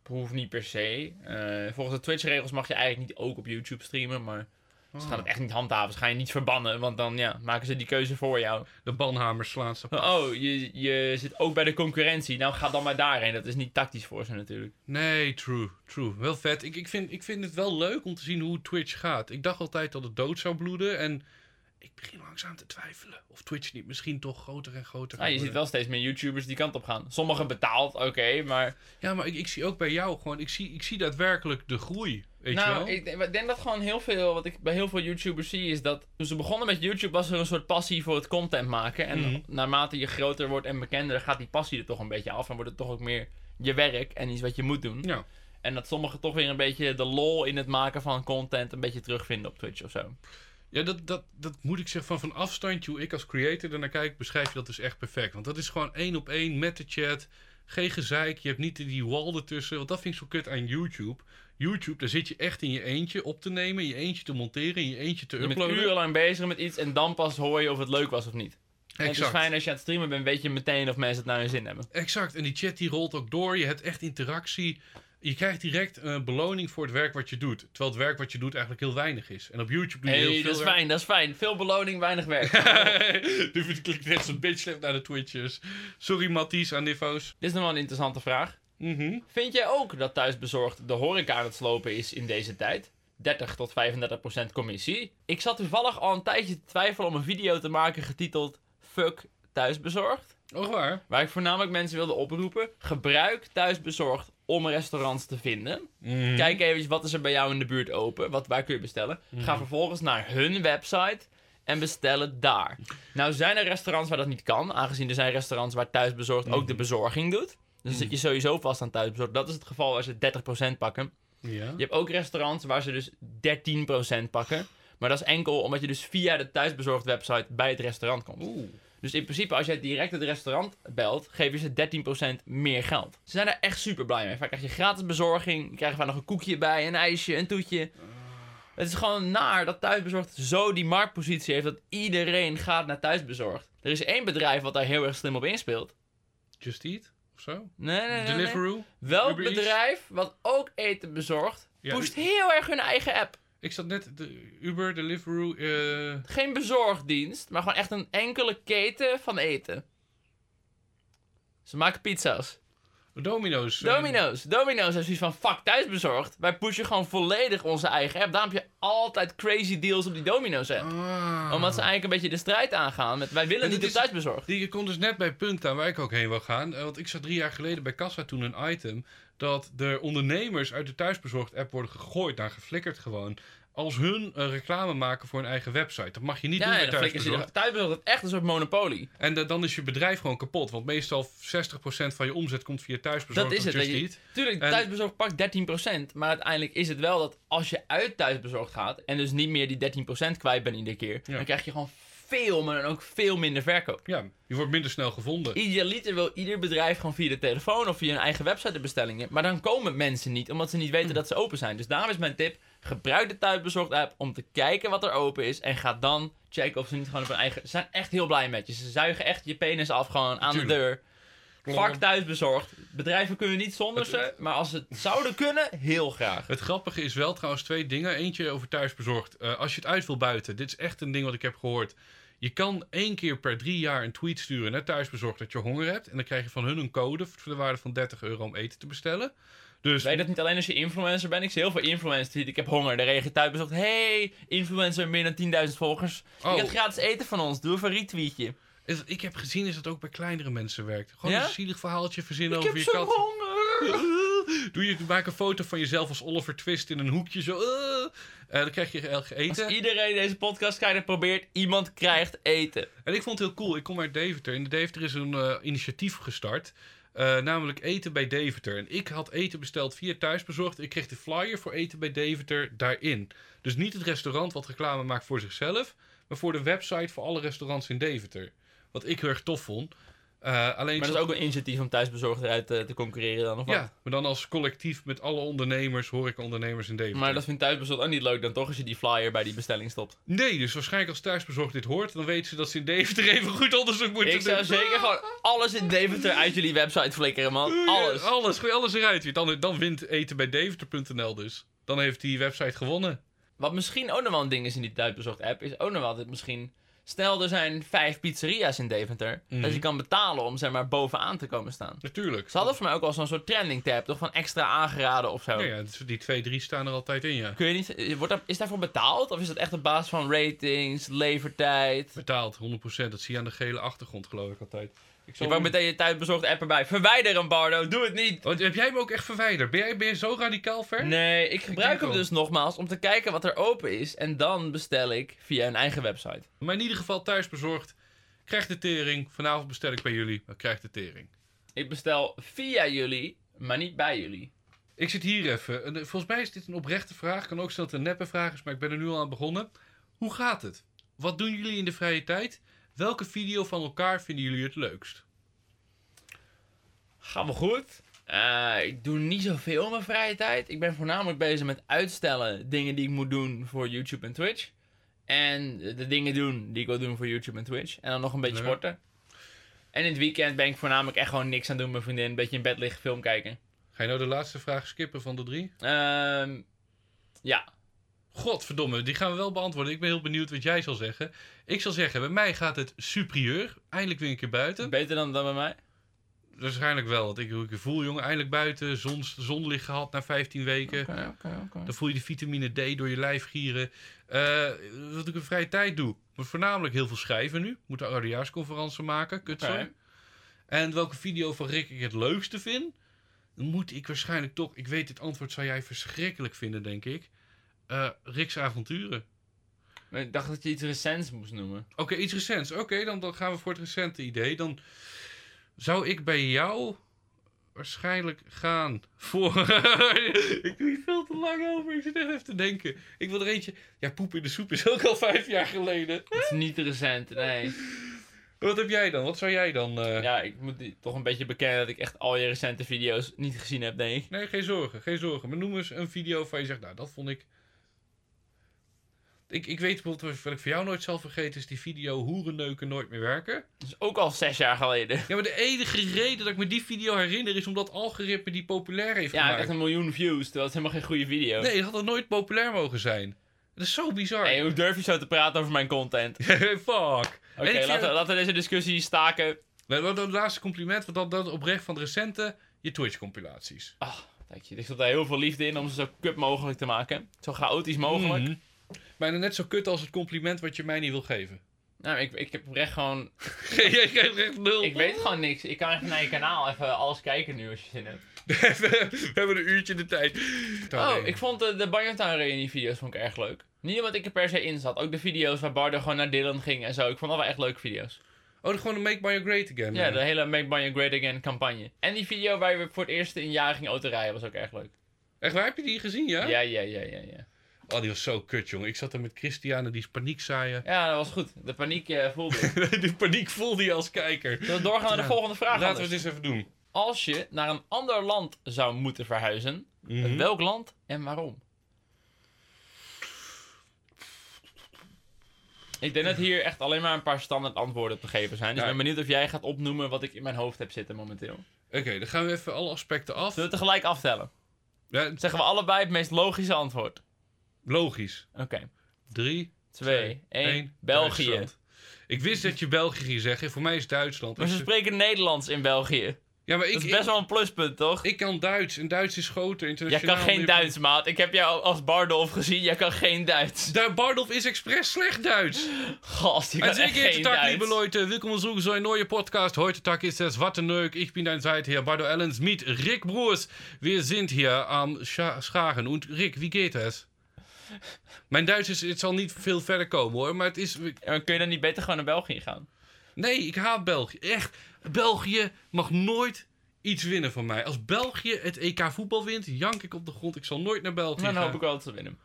[SPEAKER 1] Hoeft niet per se. Eh, volgens de Twitch-regels mag je eigenlijk niet ook op YouTube streamen, maar ze gaan het echt niet handhaven. Ze gaan je niet verbannen, want dan ja, maken ze die keuze voor jou.
[SPEAKER 2] De banhamers slaan ze.
[SPEAKER 1] Oh, je, je zit ook bij de concurrentie. Nou, ga dan maar daarheen. Dat is niet tactisch voor ze natuurlijk.
[SPEAKER 2] Nee, true, true. Wel vet. Ik, ik, vind, ik vind het wel leuk om te zien hoe Twitch gaat. Ik dacht altijd dat het dood zou bloeden en ik begin langzaam te twijfelen of Twitch niet misschien toch groter en groter gaat
[SPEAKER 1] je ziet wel steeds meer YouTubers die kant op gaan. Sommigen betaald, oké, maar...
[SPEAKER 2] Ja, maar ik, ik zie ook bij jou gewoon, ik zie, ik zie daadwerkelijk de groei. Weet je wel?
[SPEAKER 1] nou, ik, denk- ik denk dat gewoon heel veel, wat ik bij heel veel YouTubers zie, is dat toen ze begonnen met YouTube was er een soort passie voor het content maken. En
[SPEAKER 2] Mhm.
[SPEAKER 1] naarmate je groter wordt en bekender, gaat die passie er toch een beetje af. En wordt het toch ook meer je werk en iets wat je moet doen.
[SPEAKER 2] Ja.
[SPEAKER 1] En dat sommigen toch weer een beetje de lol in het maken van content een beetje terugvinden op Twitch of zo.
[SPEAKER 2] Ja, dat, dat, dat moet ik zeggen van van afstandje, hoe ik als creator ernaar kijk, beschrijf je dat dus echt perfect. Want dat is gewoon één op één met de chat. Geen gezeik, je hebt niet die wall ertussen. Want dat vind ik zo kut aan YouTube. YouTube, daar zit je echt in je eentje op te nemen, in je eentje te monteren, in je eentje te
[SPEAKER 1] Je bent
[SPEAKER 2] uploaden.
[SPEAKER 1] urenlang bezig met iets en dan pas hoor je of het leuk was of niet. En het is fijn als je aan het streamen bent, weet je meteen of mensen het naar hun zin hebben.
[SPEAKER 2] Exact. En die chat die rolt ook door. Je hebt echt interactie. Je krijgt direct een beloning voor het werk wat je doet. Terwijl het werk wat je doet eigenlijk heel weinig is. En op YouTube doe je heel veel
[SPEAKER 1] dat is
[SPEAKER 2] werk.
[SPEAKER 1] fijn, dat is fijn. Veel beloning, weinig werk.
[SPEAKER 2] nu klinkt net zo'n bitch naar de Twitches. Sorry Matties aan Nifo's.
[SPEAKER 1] Dit is nog wel een interessante vraag.
[SPEAKER 2] Mhm.
[SPEAKER 1] Vind jij ook dat thuisbezorgd de horeca aan het slopen is in deze tijd? 30 tot 35 procent commissie. Ik zat toevallig al een tijdje te twijfelen om een video te maken getiteld Fuck thuisbezorgd.
[SPEAKER 2] Oh, waar?
[SPEAKER 1] Waar ik voornamelijk mensen wilde oproepen. Gebruik thuisbezorgd om restaurants te vinden.
[SPEAKER 2] Mhm.
[SPEAKER 1] Kijk even wat is er bij jou in de buurt open. Wat, waar kun je bestellen? Ga vervolgens naar hun website en bestel het daar. Nou zijn er restaurants waar dat niet kan. Aangezien er zijn restaurants waar thuisbezorgd ook de bezorging doet. Dus dan zit je sowieso vast aan thuisbezorgd. Dat is het geval als je 30% pakken.
[SPEAKER 2] Ja.
[SPEAKER 1] Je hebt ook restaurants waar ze dus 13% pakken. Maar dat is enkel omdat je dus via de thuisbezorgd website bij het restaurant komt.
[SPEAKER 2] Oeh.
[SPEAKER 1] Dus in principe, als jij direct het restaurant belt, geef je ze 13% meer geld. Ze zijn daar echt super blij mee. Vaak krijg je gratis bezorging, je krijgt vaak nog een koekje bij, een ijsje, een toetje. Het is gewoon naar dat thuisbezorgd zo die marktpositie heeft dat iedereen gaat naar thuisbezorgd. Er is één bedrijf wat daar heel erg slim op inspeelt.
[SPEAKER 2] Just Eat of zo?
[SPEAKER 1] Nee, nee, nee. nee.
[SPEAKER 2] Deliveroo?
[SPEAKER 1] Welk bedrijf wat ook eten bezorgt,
[SPEAKER 2] Ja,
[SPEAKER 1] pusht heel erg hun eigen app.
[SPEAKER 2] Ik zat net, de Uber, Deliveroo, eh,
[SPEAKER 1] Geen bezorgdienst, maar gewoon echt een enkele keten van eten. Ze maken pizza's.
[SPEAKER 2] Domino's. eh,
[SPEAKER 1] Domino's. Domino's heeft zoiets van, fuck, thuisbezorgd. Wij pushen gewoon volledig onze eigen app. Daarom heb je altijd crazy deals op die Domino's app.
[SPEAKER 2] Ah.
[SPEAKER 1] Omdat ze eigenlijk een beetje de strijd aangaan met, wij willen
[SPEAKER 2] En
[SPEAKER 1] niet op
[SPEAKER 2] is-
[SPEAKER 1] thuisbezorgd.
[SPEAKER 2] Die, je komt dus net bij punt aan waar ik ook heen wil gaan. Eh, Want ik zat drie jaar geleden bij Kassa toen een item. Dat de ondernemers uit de thuisbezorgd app worden gegooid, daar geflikkerd gewoon. Als hun eh, reclame maken voor hun eigen website. Dat mag je niet doen
[SPEAKER 1] Ja,
[SPEAKER 2] bij
[SPEAKER 1] ja,
[SPEAKER 2] thuisbezorgd.
[SPEAKER 1] thuisbezorgd is echt een soort monopolie.
[SPEAKER 2] En da- dan is je bedrijf gewoon kapot. Want meestal 60% van je omzet komt via thuisbezorgd
[SPEAKER 1] Dat is het. Je. Tuurlijk,
[SPEAKER 2] En-
[SPEAKER 1] thuisbezorgd pakt 13%. Maar uiteindelijk is het wel dat als je uit thuisbezorgd gaat. en dus niet meer die 13% kwijt bent iedere keer.
[SPEAKER 2] Ja.
[SPEAKER 1] dan krijg je gewoon veel, maar dan ook veel minder verkoop.
[SPEAKER 2] Ja, je wordt minder snel gevonden.
[SPEAKER 1] Idealiter wil ieder bedrijf gewoon via de telefoon of via een eigen website de bestellingen. Maar dan komen mensen niet, omdat ze niet
[SPEAKER 2] Hm.
[SPEAKER 1] weten dat ze open zijn. Dus daarom is mijn tip: gebruik de thuisbezorgd app om te kijken wat er open is. En ga dan checken of ze niet gewoon op hun eigen. Ze zijn echt heel blij met je. Ze zuigen echt je penis af gewoon aan de deur. Vak thuisbezorgd. Bedrijven kunnen niet zonder ze, maar als ze het zouden kunnen, heel graag.
[SPEAKER 2] Het grappige is wel trouwens twee dingen. Eentje over thuisbezorgd. Eh, als je het uit wil buiten, dit is echt een ding wat ik heb gehoord. Je kan één keer per drie jaar een tweet sturen naar thuisbezorgd dat je honger hebt. En dan krijg je van hun een code voor de waarde van 30 euro om eten te bestellen. Dus
[SPEAKER 1] Weet dat niet alleen als je influencer bent? Ik zie heel veel influencers die ik heb honger. Dan reageert thuisbezorgd. Hey, influencer, meer dan 10.000 volgers.
[SPEAKER 2] Oh.
[SPEAKER 1] Je gratis eten van ons. Doe even een retweetje.
[SPEAKER 2] is- ik heb gezien is dat ook bij kleinere mensen werkt. Gewoon
[SPEAKER 1] Ja?
[SPEAKER 2] een zielig verhaaltje verzinnen
[SPEAKER 1] Ik
[SPEAKER 2] over
[SPEAKER 1] heb
[SPEAKER 2] je kat.
[SPEAKER 1] honger.
[SPEAKER 2] Doe je, maak een foto van jezelf als Oliver Twist in een hoekje zo. Eh, dan krijg je elke eten.
[SPEAKER 1] Als iedereen deze podcast kijkt en probeert, iemand krijgt eten.
[SPEAKER 2] En ik vond het heel cool. Ik kom uit Deventer. In de Deventer is een eh, initiatief gestart. Eh, namelijk eten bij Deventer. En ik had eten besteld via thuisbezorgd. Ik kreeg de flyer voor eten bij Deventer daarin. Dus niet het restaurant wat reclame maakt voor zichzelf. Maar voor de website voor alle restaurants in Deventer. Wat ik heel erg tof vond. Eh, alleen
[SPEAKER 1] Maar dat is ook een initiatief om thuisbezorgd eruit eh, te concurreren dan, of wat?
[SPEAKER 2] Ja, maar dan als collectief met alle ondernemers, horecaondernemers in Deventer.
[SPEAKER 1] Maar dat vindt thuisbezorgd ook niet leuk dan toch, als je die flyer bij die bestelling stopt.
[SPEAKER 2] Nee, dus waarschijnlijk als thuisbezorgd dit hoort, dan weten ze dat ze in Deventer even goed onderzoek moeten
[SPEAKER 1] Ik zou
[SPEAKER 2] doen.
[SPEAKER 1] zeker gewoon alles in Deventer uit jullie website flikkeren, man. Alles.
[SPEAKER 2] Ja, alles, gooi alles eruit. Dan, dan wint eten bij Deventer.nl dus. Dan heeft die website gewonnen.
[SPEAKER 1] Wat misschien ook nog wel een ding is in die thuisbezorgd app, is ook nog wel dat misschien... Stel, er zijn vijf pizzeria's in Deventer.
[SPEAKER 2] Mhm.
[SPEAKER 1] Dat je kan betalen om zeg maar bovenaan te komen staan.
[SPEAKER 2] Natuurlijk.
[SPEAKER 1] Ze hadden voor mij ook al zo'n soort trending tab, toch? Van extra aangeraden of zo.
[SPEAKER 2] Ja, ja, dus die twee, drie staan er altijd in, ja.
[SPEAKER 1] Kun je niet, wordt daar, is daarvoor betaald? Of is dat echt op basis van ratings, levertijd?
[SPEAKER 2] Betaald, 100%. Dat zie je aan de gele achtergrond, geloof ik altijd. Ik
[SPEAKER 1] Je pakt meteen je thuisbezorgd app erbij. Verwijder hem, Bardo. Doe het niet.
[SPEAKER 2] Want heb jij hem ook echt verwijderd? Ben jij, ben je zo radicaal ver?
[SPEAKER 1] Nee, ik gebruik hem dus nogmaals om te kijken wat er open is. En dan bestel ik via een eigen website.
[SPEAKER 2] Maar in ieder geval thuisbezorgd. Krijg de tering. Vanavond bestel ik bij jullie. Maar krijg de tering.
[SPEAKER 1] Ik bestel via jullie, maar niet bij jullie.
[SPEAKER 2] Ik zit hier even. En, eh, Volgens mij is dit een oprechte vraag. Kan ook zijn dat het een neppe vraag is, maar ik ben er nu al aan begonnen. Hoe gaat het? Wat doen jullie in de vrije tijd? Welke video van elkaar vinden jullie het leukst?
[SPEAKER 1] Gaat wel goed. Eh, ik doe niet zoveel in mijn vrije tijd. Ik ben voornamelijk bezig met uitstellen dingen die ik moet doen voor YouTube en Twitch. En de dingen doen die ik wil doen voor YouTube en Twitch. En dan nog een beetje sporten. En in het weekend ben ik voornamelijk echt gewoon niks aan doen met mijn vriendin. Een beetje in bed liggen, film kijken.
[SPEAKER 2] Ga je nou de laatste vraag skippen van de drie?
[SPEAKER 1] Ehm ja.
[SPEAKER 2] Godverdomme, die gaan we wel beantwoorden. Ik ben heel benieuwd wat jij zal zeggen. Ik zal zeggen, bij mij gaat het superieur. Eindelijk weer een keer buiten.
[SPEAKER 1] Beter dan, dan bij mij.
[SPEAKER 2] Waarschijnlijk wel. Want ik, hoe ik voel, jongen, eindelijk buiten. Zon, zonlicht gehad na 15 weken.
[SPEAKER 1] Oké, oké, oké.
[SPEAKER 2] Dan voel je de vitamine D door je lijf gieren. Eh, wat ik in vrije tijd doe. Maar voornamelijk heel veel schrijven nu. Moet een oudejaarsconferentie maken. Kutzooi.
[SPEAKER 1] Oké.
[SPEAKER 2] En welke video van Rick ik het leukste vind? Dan moet ik waarschijnlijk toch... Ik weet, dit antwoord zou jij verschrikkelijk vinden, denk ik. Eh Rick's avonturen.
[SPEAKER 1] Maar Ik dacht dat je iets recents moest noemen.
[SPEAKER 2] Oké, iets recents. Oké, dan, dan gaan we voor het recente idee. Dan zou ik bij jou waarschijnlijk gaan voor... ik doe hier veel te lang over. Ik zit echt even te denken. Ik wil er eentje... Ja, poep in de soep is ook al vijf jaar geleden.
[SPEAKER 1] Het is niet recent, nee.
[SPEAKER 2] Wat heb jij dan? Wat zou jij dan... eh,
[SPEAKER 1] Ja, ik moet toch een beetje bekennen dat ik echt al je recente video's niet gezien heb, denk ik.
[SPEAKER 2] Nee, geen zorgen, geen zorgen. Maar noem eens een video waar je zegt, nou, dat vond ik... Ik, ik weet bijvoorbeeld, wat ik voor jou nooit zal vergeten, is die video Hoerenneuken nooit meer werken.
[SPEAKER 1] Dat is ook al zes jaar geleden.
[SPEAKER 2] Ja, maar de enige reden dat ik me die video herinner is omdat algoritme die populair heeft
[SPEAKER 1] Ja,
[SPEAKER 2] gemaakt.
[SPEAKER 1] echt een miljoen views, terwijl het helemaal geen goede video.
[SPEAKER 2] Nee, dat had er nooit populair mogen zijn. Dat is zo bizar.
[SPEAKER 1] Hey, hoe durf je zo te praten over mijn content?
[SPEAKER 2] Fuck.
[SPEAKER 1] Oké,
[SPEAKER 2] ik vind-
[SPEAKER 1] laten, we- laten we deze discussie staken.
[SPEAKER 2] Nou, dat dat laatste compliment, want dat, dat oprecht van de recente, je Twitch-compilaties.
[SPEAKER 1] Ah, dank je. Er zit daar heel veel liefde in om ze zo kut mogelijk te maken. Zo chaotisch mogelijk.
[SPEAKER 2] Mhm. Bijna net zo kut als het compliment wat je mij niet wil geven.
[SPEAKER 1] Nou, ik, ik heb oprecht gewoon...
[SPEAKER 2] Jij krijgt echt nul.
[SPEAKER 1] Ik weet gewoon niks. Ik kan even naar je kanaal even alles kijken nu als je zin hebt.
[SPEAKER 2] we hebben een uurtje de tijd.
[SPEAKER 1] Oh, ik vond de, de Banjotown reunie video's vond ik erg leuk. Niet omdat ik er per se in zat. Ook de video's waar Bardo gewoon naar Dylan ging en zo. Ik vond dat wel echt leuke video's.
[SPEAKER 2] Oh, gewoon een Make Banjo Great Again.
[SPEAKER 1] Ja,
[SPEAKER 2] eh.
[SPEAKER 1] de hele Make Banjo Great Again campagne. En die video waar we voor het eerst in een jaar gingen autorijden was ook erg leuk.
[SPEAKER 2] Echt waar, heb je die gezien, ja?
[SPEAKER 1] Ja, ja, ja, ja, ja.
[SPEAKER 2] Oh, die was zo kut, jongen. Ik zat er met Christiane, die is paniek zaaien.
[SPEAKER 1] Ja, dat was goed. De paniek eh, voelde ik.
[SPEAKER 2] die paniek voelde je als kijker.
[SPEAKER 1] Zullen we doorgaan naar de volgende vraag?
[SPEAKER 2] Laten we
[SPEAKER 1] anders?
[SPEAKER 2] het eens even doen.
[SPEAKER 1] Als je naar een ander land zou moeten verhuizen,
[SPEAKER 2] Mhm.
[SPEAKER 1] welk land en waarom? Ik denk dat hier echt alleen maar een paar standaard antwoorden te geven zijn. Dus
[SPEAKER 2] Ja.
[SPEAKER 1] ik ben benieuwd of jij gaat opnoemen wat ik in mijn hoofd heb zitten momenteel.
[SPEAKER 2] Oké, dan gaan we even alle aspecten af.
[SPEAKER 1] Zullen we tegelijk aftellen?
[SPEAKER 2] Ja,
[SPEAKER 1] zeggen we allebei het meest logische antwoord.
[SPEAKER 2] Logisch.
[SPEAKER 1] Oké.
[SPEAKER 2] 3,
[SPEAKER 1] 2, 1.
[SPEAKER 2] één,
[SPEAKER 1] België.
[SPEAKER 2] Duitsland. Ik wist dat je België ging zeggen. Voor mij is Duitsland.
[SPEAKER 1] Maar ze
[SPEAKER 2] Ik-
[SPEAKER 1] spreken Nederlands in België.
[SPEAKER 2] ja, maar ik,
[SPEAKER 1] Dat is best
[SPEAKER 2] ik,
[SPEAKER 1] wel een pluspunt, toch?
[SPEAKER 2] ik kan Duits. En Duits is groter
[SPEAKER 1] Jij
[SPEAKER 2] internationaal.
[SPEAKER 1] kan geen Duits, maat. Ik heb jou als Bardolf gezien. Jij kan geen Duits.
[SPEAKER 2] Bardolf is expres slecht Duits.
[SPEAKER 1] Gast, je kan echt geen
[SPEAKER 2] Tag,
[SPEAKER 1] Duits.
[SPEAKER 2] liebe Leute. Willkommen zurück zu einem neuen Podcast. Heute Tag ist es Watteneuk. Ich bin dein Seitherr Bardo Ellens mit Rick Broers. Wir sind hier am Scha Schagen. Und Rick, wie geht es? Mijn Duits is, het zal niet veel verder komen hoor, maar het is...
[SPEAKER 1] Maar kun je dan niet beter gewoon naar België gaan?
[SPEAKER 2] Nee, ik haat België. Echt, België mag nooit iets winnen van mij. Als België het EK voetbal wint, jank ik op de grond. Ik zal nooit naar België
[SPEAKER 1] Dan
[SPEAKER 2] gaan.
[SPEAKER 1] hoop ik wel dat ze winnen.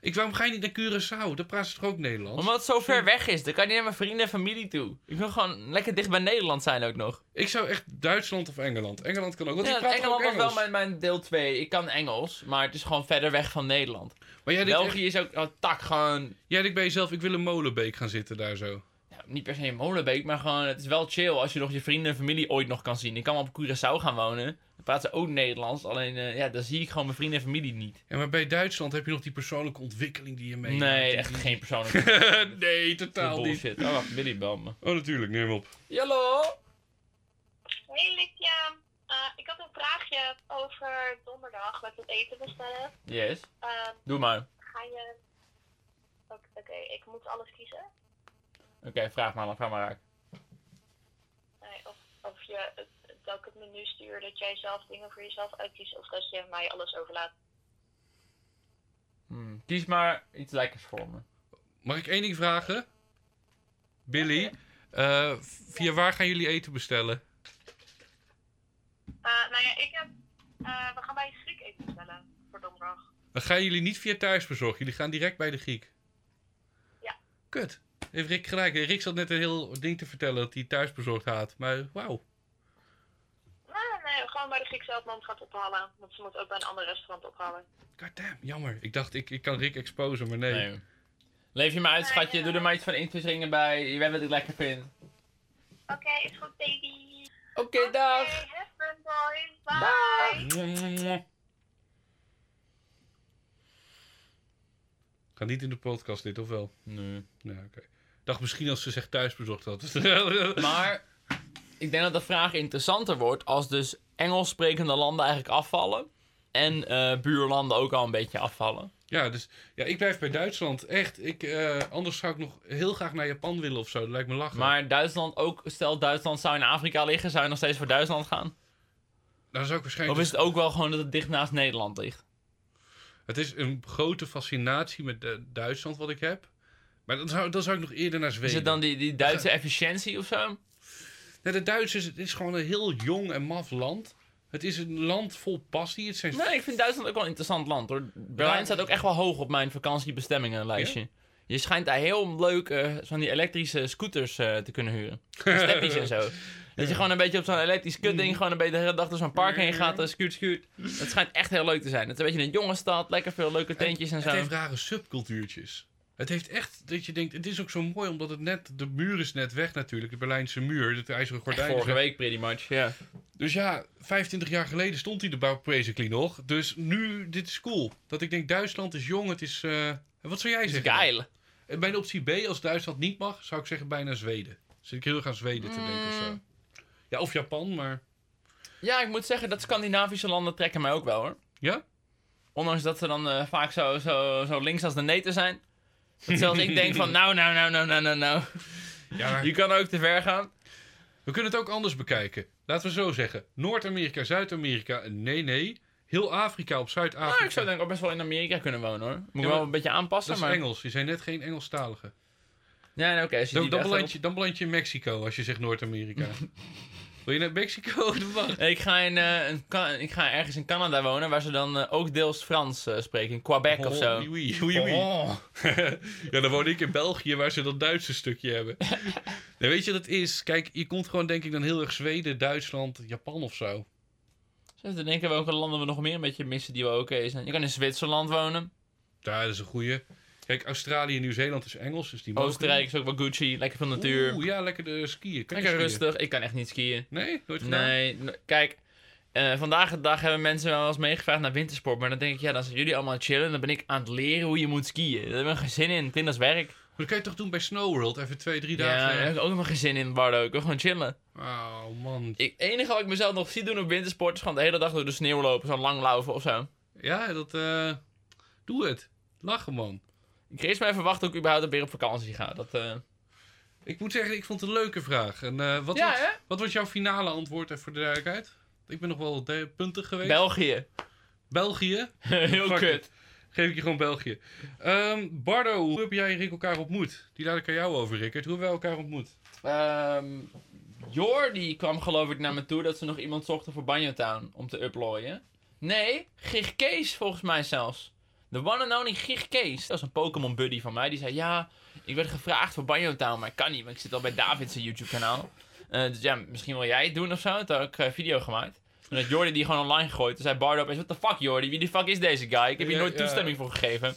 [SPEAKER 2] Ik, waarom ga je niet naar Curaçao? Daar praten ze toch ook Nederlands?
[SPEAKER 1] Omdat het zo ver weg is. Dan kan je niet naar mijn vrienden en familie toe. Ik wil gewoon lekker dicht bij Nederland zijn ook nog.
[SPEAKER 2] Ik zou echt Duitsland of Engeland. Engeland kan ook, want
[SPEAKER 1] Ja,
[SPEAKER 2] ik praat
[SPEAKER 1] Engeland
[SPEAKER 2] ook
[SPEAKER 1] was wel mijn, mijn deel 2. Ik kan Engels, maar het is gewoon verder weg van Nederland.
[SPEAKER 2] Maar jij denkt, echt,
[SPEAKER 1] België is ook oh, tak gewoon...
[SPEAKER 2] jij denkt bij jezelf, ik wil een molenbeek gaan zitten daar zo.
[SPEAKER 1] Ja, niet per se in Molenbeek, maar gewoon... Het is wel chill als je nog je vrienden en familie ooit nog kan zien. Ik kan wel op Curaçao gaan wonen. Dan praten ze ook Nederlands. Alleen, eh, ja, dan zie ik gewoon mijn vrienden en familie niet.
[SPEAKER 2] Ja, maar bij Duitsland heb je nog die persoonlijke ontwikkeling die je mee.
[SPEAKER 1] Nee, echt geen persoonlijke
[SPEAKER 2] nee, totaal niet.
[SPEAKER 1] bullshit. Oh, wacht, Billy bel me.
[SPEAKER 2] Oh, natuurlijk, neem op.
[SPEAKER 1] Hallo?
[SPEAKER 3] Hey Eh, ik had een vraagje over donderdag met het eten bestellen.
[SPEAKER 1] Yes.
[SPEAKER 3] Ehm,
[SPEAKER 1] Doe maar.
[SPEAKER 3] ga je... Oké, ik moet alles kiezen.
[SPEAKER 1] Oké, vraag maar, vraag maar raak.
[SPEAKER 3] Nee, of, of je, het- dat ik het menu stuur, dat jij zelf dingen voor jezelf uitkiest. Of dat je mij alles overlaat.
[SPEAKER 1] Hmm, Kies maar iets lekkers voor me.
[SPEAKER 2] Mag ik één ding vragen? Billy, eh, via waar gaan jullie eten bestellen?
[SPEAKER 3] Eh, nou ja, ik heb... eh, we gaan bij een Griek eten bestellen voor donderdag.
[SPEAKER 2] Dan gaan jullie niet via thuisbezorg. Jullie gaan direct bij de Griek.
[SPEAKER 3] Ja.
[SPEAKER 2] Kut. Heeft Rick gelijk. Rick zat net een heel ding te vertellen dat hij thuisbezorgd haat. Maar wauw.
[SPEAKER 3] Nee, nee, gewoon bij de Griek zelf, want gaat ophalen. Want ze moet ook bij een ander restaurant ophalen.
[SPEAKER 2] Goddamn, jammer. Ik dacht, ik, ik kan Rick exposen, maar nee.
[SPEAKER 1] Nee. Leef je maar uit,
[SPEAKER 3] Nee,
[SPEAKER 1] schatje.
[SPEAKER 3] ja.
[SPEAKER 1] Doe er maar iets van inktvisringen bij. Je weet wat ik lekker vind.
[SPEAKER 3] Oké, is goed, baby.
[SPEAKER 1] Oké, dag.
[SPEAKER 3] Oké, have fun, boys. Bye.
[SPEAKER 1] Dag.
[SPEAKER 2] Ga niet in de podcast dit, of wel?
[SPEAKER 1] Nee.
[SPEAKER 2] Nee, oké. Ik dacht misschien als ze zich thuisbezorgd had.
[SPEAKER 1] Maar ik denk dat de vraag interessanter wordt als dus Engels sprekende landen eigenlijk afvallen. En eh, buurlanden ook al een beetje afvallen.
[SPEAKER 2] Ja, dus ja, ik blijf bij Duitsland. Echt. Ik, eh, anders zou ik nog heel graag naar Japan willen of zo. Dat lijkt me lachen.
[SPEAKER 1] Maar Duitsland ook, stel Duitsland zou in Afrika liggen, zou je nog steeds voor Duitsland gaan?
[SPEAKER 2] Dan zou ik waarschijnlijk...
[SPEAKER 1] Of is het ook wel gewoon dat het dicht naast Nederland ligt?
[SPEAKER 2] Het is een grote fascinatie met eh, Duitsland wat ik heb. Maar dan zou, dan zou ik nog eerder naar Zweden.
[SPEAKER 1] Is het dan die, die Duitse efficiëntie of zo?
[SPEAKER 2] Nee, de Duitsers, het is gewoon een heel jong en maf land. Het is een land vol passie. Het zijn
[SPEAKER 1] Nee, ik vind Duitsland ook wel een interessant land hoor. Berlijn staat ook echt wel hoog op mijn vakantiebestemmingenlijstje. Je schijnt daar heel leuk eh, van die elektrische scooters eh, te kunnen huren. Steppies en zo. Dat je gewoon een beetje op zo'n elektrisch kutding gewoon een beetje de hele dag door zo'n park heen gaat. Uh, scoot, scoot. Dat schijnt echt heel leuk te zijn. Het is een beetje een jonge stad, lekker veel leuke tentjes en zo.
[SPEAKER 2] Het heeft rare subcultuurtjes. Het heeft echt dat je denkt, het is ook zo mooi omdat het net, de muur is net weg natuurlijk, de Berlijnse muur, het ijzeren gordijn.
[SPEAKER 1] vorige week pretty much, ja.
[SPEAKER 2] Dus ja, 25 jaar geleden stond hij er basically nog. Dus nu, dit is cool. Dat ik denk, Duitsland is jong, het is... eh, wat zou jij
[SPEAKER 1] Het is
[SPEAKER 2] zeggen?
[SPEAKER 1] geil.
[SPEAKER 2] Bij de optie B, als Duitsland niet mag, zou ik zeggen bijna Zweden. Zit ik heel erg aan Zweden te denken of zo.
[SPEAKER 1] Mm.
[SPEAKER 2] Ja, of Japan, maar...
[SPEAKER 1] Ja, ik moet zeggen dat Scandinavische landen trekken mij ook wel hoor.
[SPEAKER 2] Ja?
[SPEAKER 1] Ondanks dat ze dan eh, vaak zo, zo, zo links als de neten zijn. Dat zelfs ik denk van nou, nou, nou, nou, nou, nou, nou.
[SPEAKER 2] Ja,
[SPEAKER 1] Je kan ook te ver gaan.
[SPEAKER 2] we kunnen het ook anders bekijken. Laten we zo zeggen. Noord-Amerika, Zuid-Amerika, nee, nee. Heel Afrika op Zuid-Afrika.
[SPEAKER 1] Nou, ik zou denk ik ook best wel in Amerika kunnen wonen hoor. Moet
[SPEAKER 2] Ja,
[SPEAKER 1] wel een beetje aanpassen.
[SPEAKER 2] Dat is. Engels. Je zijn net geen Engelstalige.
[SPEAKER 1] Ja, nee, oké. als je
[SPEAKER 2] Dan, dan, beland je, dan beland je in Mexico als je zegt Noord-Amerika. Wil je naar Mexico?
[SPEAKER 1] Ik ga, in, eh, een ik ga ergens in Canada wonen waar ze dan eh, ook deels Frans eh, spreken. In Quebec of zo.
[SPEAKER 2] Oh, oui, oui, oui, oui.
[SPEAKER 1] Oh.
[SPEAKER 2] ja, dan woon ik in België waar ze dat Duitse stukje hebben. nee, weet je wat het is? Kijk, je komt gewoon denk ik dan heel erg Zweden, Duitsland, Japan of zo.
[SPEAKER 1] Zitten te denken welke landen we nog meer een beetje missen die wel oké zijn. Je kan in Zwitserland wonen.
[SPEAKER 2] Ja, dat is een goeie. Kijk, Australië en Nieuw-Zeeland is Engels, dus die mogen
[SPEAKER 1] Oostenrijk is ook wel Gucci. Lekker veel natuur.
[SPEAKER 2] Oeh, ja, lekker de skiën. Kan je
[SPEAKER 1] Lekker
[SPEAKER 2] skiën?
[SPEAKER 1] rustig. Ik kan echt niet skiën.
[SPEAKER 2] Nee, nooit gedaan?
[SPEAKER 1] Nee, kijk. eh, vandaag de dag hebben mensen wel eens meegevraagd naar wintersport. Maar dan denk ik, ja, dan zijn jullie allemaal chillen. Dan ben ik aan het leren hoe je moet skiën. Daar heb ik geen zin in. Ik vind dat is werk.
[SPEAKER 2] Maar dat kan je toch doen bij Snow World? Even twee, drie
[SPEAKER 1] Ja, daar
[SPEAKER 2] dagen.
[SPEAKER 1] heb ik ook helemaal geen zin in, Bardo. Ik wil gewoon chillen.
[SPEAKER 2] Oh, man.
[SPEAKER 1] Het enige wat ik mezelf nog zie doen op wintersport is gewoon de hele dag door de sneeuw lopen. Zo lang laufen of zo.
[SPEAKER 2] Ja, dat... eh doe het. Lachen, man.
[SPEAKER 1] Ik ga eerst maar even wachten tot ik überhaupt weer op vakantie ga. Dat, eh,
[SPEAKER 2] Ik moet zeggen, ik vond het een leuke vraag. En eh, wat,
[SPEAKER 1] Ja,
[SPEAKER 2] wordt,
[SPEAKER 1] hè?
[SPEAKER 2] wat wordt jouw finale antwoord, even voor de duidelijkheid? Ik ben nog wel de- puntig geweest.
[SPEAKER 1] België.
[SPEAKER 2] België.
[SPEAKER 1] Heel
[SPEAKER 2] Fuck
[SPEAKER 1] kut.
[SPEAKER 2] Geef ik je gewoon België. Ehm, Bardo, hoe heb jij en Rick elkaar ontmoet? Die laat ik aan jou over, Rickert. Hoe hebben wij elkaar ontmoet?
[SPEAKER 1] Ehm Jor, die kwam geloof ik naar me toe dat ze nog iemand zochten voor Banjo Town om te uploaden. Nee, Gig Kees volgens mij zelfs. De one and only Gig Kees. Dat was een Pokémon buddy van mij. Die zei, ja, ik werd gevraagd voor Banjo Town, maar ik kan niet, want ik zit al bij David's YouTube kanaal. Eh, dus ja, misschien wil jij het doen of zo. Toen heb ik een video gemaakt. Toen had Jordi die gewoon online gegooid. Toen zei Bardo opeens, what the fuck Jordi, wie de fuck is deze guy? Ik heb hier
[SPEAKER 2] Ja,
[SPEAKER 1] nooit
[SPEAKER 2] ja.
[SPEAKER 1] toestemming voor gegeven.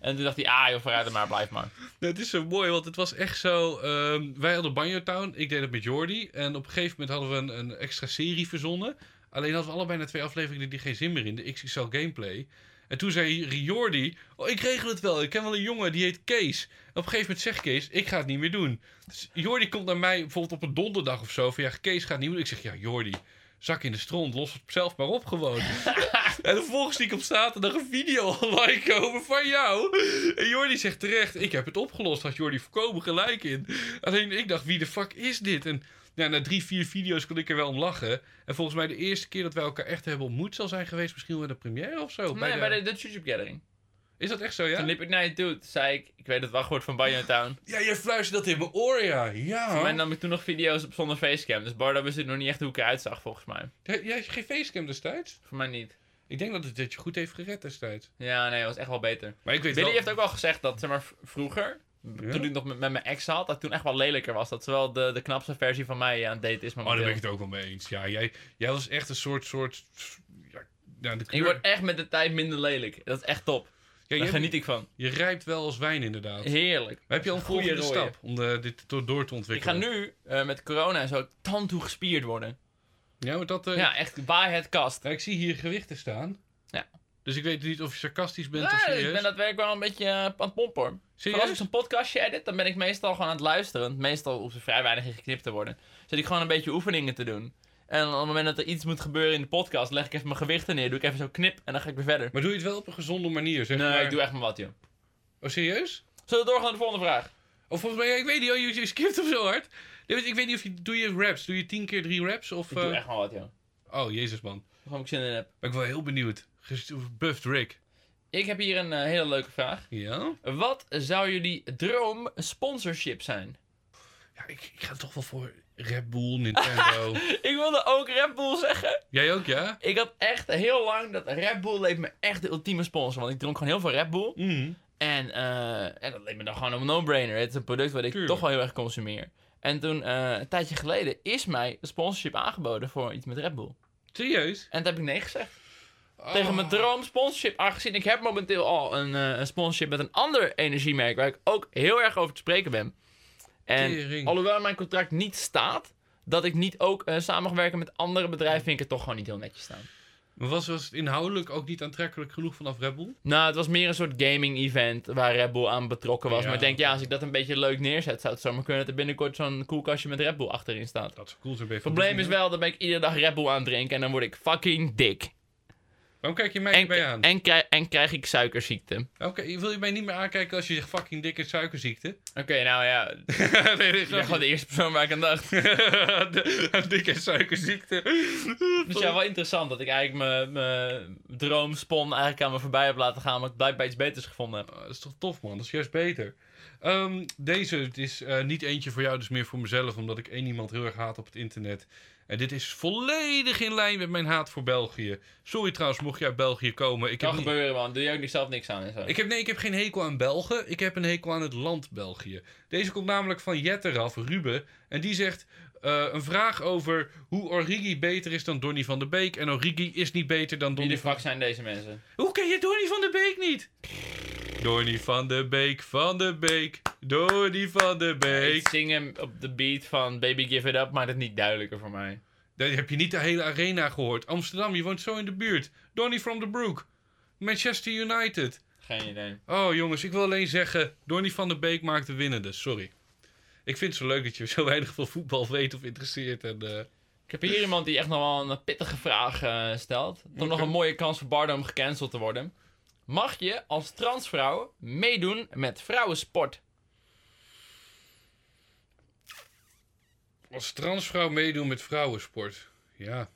[SPEAKER 1] En toen dacht hij, ah joh, vooruit er maar, blijf maar.
[SPEAKER 2] Nou, het is zo mooi, want het was echt zo... ehm, wij hadden Banjo Town, ik deed het met Jordi. En op een gegeven moment hadden we een, een extra serie verzonnen. Alleen hadden we allebei na twee afleveringen die geen zin meer in. De XXL gameplay. En toen zei Jordi, oh, ik regel het wel. Ik ken wel een jongen, die heet Kees. En op een gegeven moment zegt Kees, ik ga het niet meer doen. Dus Jordi komt naar mij bijvoorbeeld op een donderdag of zo. Van ja, Kees gaat niet doen. Ik zeg, ja Jordi, zak in de stront, los het zelf maar op gewoon. en vervolgens zie ik op zaterdag een video online komen van jou. En Jordi zegt terecht, ik heb het opgelost. Had Jordi voorkomen gelijk in. Alleen ik dacht, wie de fuck is dit? En ja, na drie, vier video's kon ik er wel om lachen. En volgens mij de eerste keer dat wij elkaar echt hebben ontmoet zal zijn geweest. Misschien wel bij de première of zo.
[SPEAKER 1] Nee, bij de Dutch YouTube Gathering.
[SPEAKER 2] Is dat echt zo, ja?
[SPEAKER 1] Toen liep ik naar je toe. Toen zei ik, ik weet het wachtwoord van Banjo Town.
[SPEAKER 2] Ja, jij fluistert dat in mijn oor, ja. Ja.
[SPEAKER 1] Voor mij nam ik toen nog video's op zonder facecam. Dus Bardo wist nog niet echt hoe ik eruit zag, volgens mij.
[SPEAKER 2] Jij jij had geen facecam destijds?
[SPEAKER 1] Voor mij niet.
[SPEAKER 2] Ik denk dat het dit je goed heeft gered destijds.
[SPEAKER 1] Ja, nee, dat was echt wel beter.
[SPEAKER 2] Maar ik weet
[SPEAKER 1] Billy
[SPEAKER 2] wel...
[SPEAKER 1] heeft ook al gezegd dat, zeg maar, vroeger,
[SPEAKER 2] Ja?
[SPEAKER 1] toen ik nog met, met mijn ex had, dat ik toen echt wel lelijker was. Dat ze wel de, de knapste versie van mij aan het daten is
[SPEAKER 2] Oh, daar ben ik het ook wel mee eens. Ja, jij, jij was echt een soort... soort ja, ja, de
[SPEAKER 1] Ik word echt met de tijd minder lelijk. Dat is echt top.
[SPEAKER 2] ja,
[SPEAKER 1] Daar geniet ik van.
[SPEAKER 2] je rijpt wel als wijn, inderdaad.
[SPEAKER 1] Heerlijk.
[SPEAKER 2] Maar heb je al een
[SPEAKER 1] rooie.
[SPEAKER 2] stap om dit door te
[SPEAKER 1] Ik
[SPEAKER 2] ontwikkelen?
[SPEAKER 1] ga nu eh, met corona en zo tandtoe gespierd worden.
[SPEAKER 2] Ja, maar dat... eh,
[SPEAKER 1] Ja, echt waar het kast.
[SPEAKER 2] ja, ik zie hier gewichten staan.
[SPEAKER 1] Ja.
[SPEAKER 2] Dus ik weet niet of je sarcastisch bent of serieus.
[SPEAKER 1] ik ben daadwerkelijk wel een beetje eh, aan het pompen.
[SPEAKER 2] Serieus?
[SPEAKER 1] Als ik zo'n podcastje edit, dan ben ik meestal gewoon aan het luisteren. Meestal hoeft er vrij weinig in geknipt te worden. Zit ik gewoon een beetje oefeningen te doen. En op het moment dat er iets moet gebeuren in de podcast, leg ik even mijn gewichten neer. Doe ik even zo knip en dan ga ik weer verder.
[SPEAKER 2] Maar doe je het wel op een gezonde manier, zeg
[SPEAKER 1] nee,
[SPEAKER 2] maar?
[SPEAKER 1] ik doe echt maar wat, joh.
[SPEAKER 2] Oh, serieus?
[SPEAKER 1] Zullen we doorgaan naar de volgende vraag?
[SPEAKER 2] Of volgens mij, ja, ik weet niet, oh, je, je skipt hem zo hard. Ik weet niet of je, doe je raps? Doe je tien keer drie raps? Of,
[SPEAKER 1] Ik doe
[SPEAKER 2] eh,
[SPEAKER 1] echt maar wat, joh.
[SPEAKER 2] Oh, jezus man.
[SPEAKER 1] Gewoon ik zin in heb.
[SPEAKER 2] Ben ik wel heel benieuwd. Buffed Rick.
[SPEAKER 1] Ik heb hier een eh, hele leuke vraag.
[SPEAKER 2] Ja?
[SPEAKER 1] Wat zou jullie droom sponsorship zijn?
[SPEAKER 2] Ja, ik, ik ga toch wel voor Red Bull, Nintendo.
[SPEAKER 1] Ik wilde ook Red Bull zeggen.
[SPEAKER 2] Jij ook, ja?
[SPEAKER 1] Ik had echt heel lang dat Red Bull leek me echt de ultieme sponsor. Want ik dronk gewoon heel veel Red Bull. En, eh, en dat leek me dan gewoon een no-brainer. Het is een product wat ik
[SPEAKER 2] Tuurlijk.
[SPEAKER 1] toch wel heel erg consumeer. En toen, eh, een tijdje geleden, is mij een sponsorship aangeboden voor iets met Red Bull.
[SPEAKER 2] Serieus?
[SPEAKER 1] En toen heb ik nee gezegd.
[SPEAKER 2] Oh.
[SPEAKER 1] Tegen mijn droom sponsorship aangezien. Ik heb momenteel al een, eh, een sponsorship met een ander energiemerk waar ik ook heel erg over te spreken ben. En
[SPEAKER 2] Tering.
[SPEAKER 1] alhoewel in mijn contract niet staat dat ik niet ook eh, samen werken met andere bedrijven, vind ik het toch gewoon niet heel netjes staan.
[SPEAKER 2] Maar was, was het inhoudelijk ook niet aantrekkelijk genoeg vanaf Red Bull?
[SPEAKER 1] Nou, het was meer een soort gaming event waar Red Bull aan betrokken was.
[SPEAKER 2] Ja.
[SPEAKER 1] Maar ik denk, ja, als ik dat een beetje leuk neerzet, zou het zomaar kunnen dat er binnenkort zo'n koelkastje met Red Bull achterin staat.
[SPEAKER 2] Dat zou cool bij
[SPEAKER 1] Het probleem is wel, dan ben ik iedere dag Red Bull aan het drinken en dan word ik fucking dik.
[SPEAKER 2] Waarom kijk je mij
[SPEAKER 1] En,
[SPEAKER 2] niet bij aan?
[SPEAKER 1] en, krijg, en krijg ik suikerziekte.
[SPEAKER 2] Oké, wil je mij niet meer aankijken als je zegt fucking dikke suikerziekte?
[SPEAKER 1] Oké, nou ja,
[SPEAKER 2] nee,
[SPEAKER 1] ik ben gewoon de eerste persoon waar ik aan dacht.
[SPEAKER 2] De- dikke suikerziekte.
[SPEAKER 1] Dus ja, wel interessant dat ik eigenlijk mijn- droomspon eigenlijk aan me voorbij heb laten gaan, maar ik blijkbaar iets beters gevonden heb.
[SPEAKER 2] Ah, dat is toch tof, man. Dat is juist beter. Ehm, deze het is eh, niet eentje voor jou, dus meer voor mezelf, omdat ik één iemand heel erg haat op het internet. En dit is volledig in lijn met mijn haat voor België. Sorry trouwens, mocht je uit België komen. Ik
[SPEAKER 1] Kan
[SPEAKER 2] heb, niet-
[SPEAKER 1] gebeuren, man. Doe je ook niet zelf niks aan en zo.
[SPEAKER 2] ik, heb, nee, ik heb geen hekel aan Belgen. Ik heb een hekel aan het land België. Deze komt namelijk van Jetteraf, Ruben. En die zegt eh, een vraag over hoe Origi beter is dan Donny van der Beek. En Origi is niet beter dan
[SPEAKER 1] Wie
[SPEAKER 2] Donny
[SPEAKER 1] de
[SPEAKER 2] van
[SPEAKER 1] fuck zijn deze mensen?
[SPEAKER 2] Hoe ken je Donny van der Beek niet? Donny van der Beek, van der Beek, Donny van der
[SPEAKER 1] Ik
[SPEAKER 2] Beek.
[SPEAKER 1] zing hem op de beat van Baby Give It Up, maar dat is niet duidelijker voor mij.
[SPEAKER 2] Dan heb je niet de hele arena gehoord. Amsterdam, je woont zo in de buurt. Donny from the Brook. Manchester United.
[SPEAKER 1] Geen idee.
[SPEAKER 2] Oh jongens, ik wil alleen zeggen, Donny van der Beek maakt de winnende. Sorry. Ik vind het zo leuk dat je zo weinig van voetbal weet of interesseert. En, eh,
[SPEAKER 1] Ik heb hier iemand die echt nog wel een pittige vraag eh, stelt. Toch nog een mooie kans voor Bardo om gecanceld te worden. Mag je als transvrouw meedoen met vrouwensport?
[SPEAKER 2] als transvrouw meedoen met vrouwensport. Ja.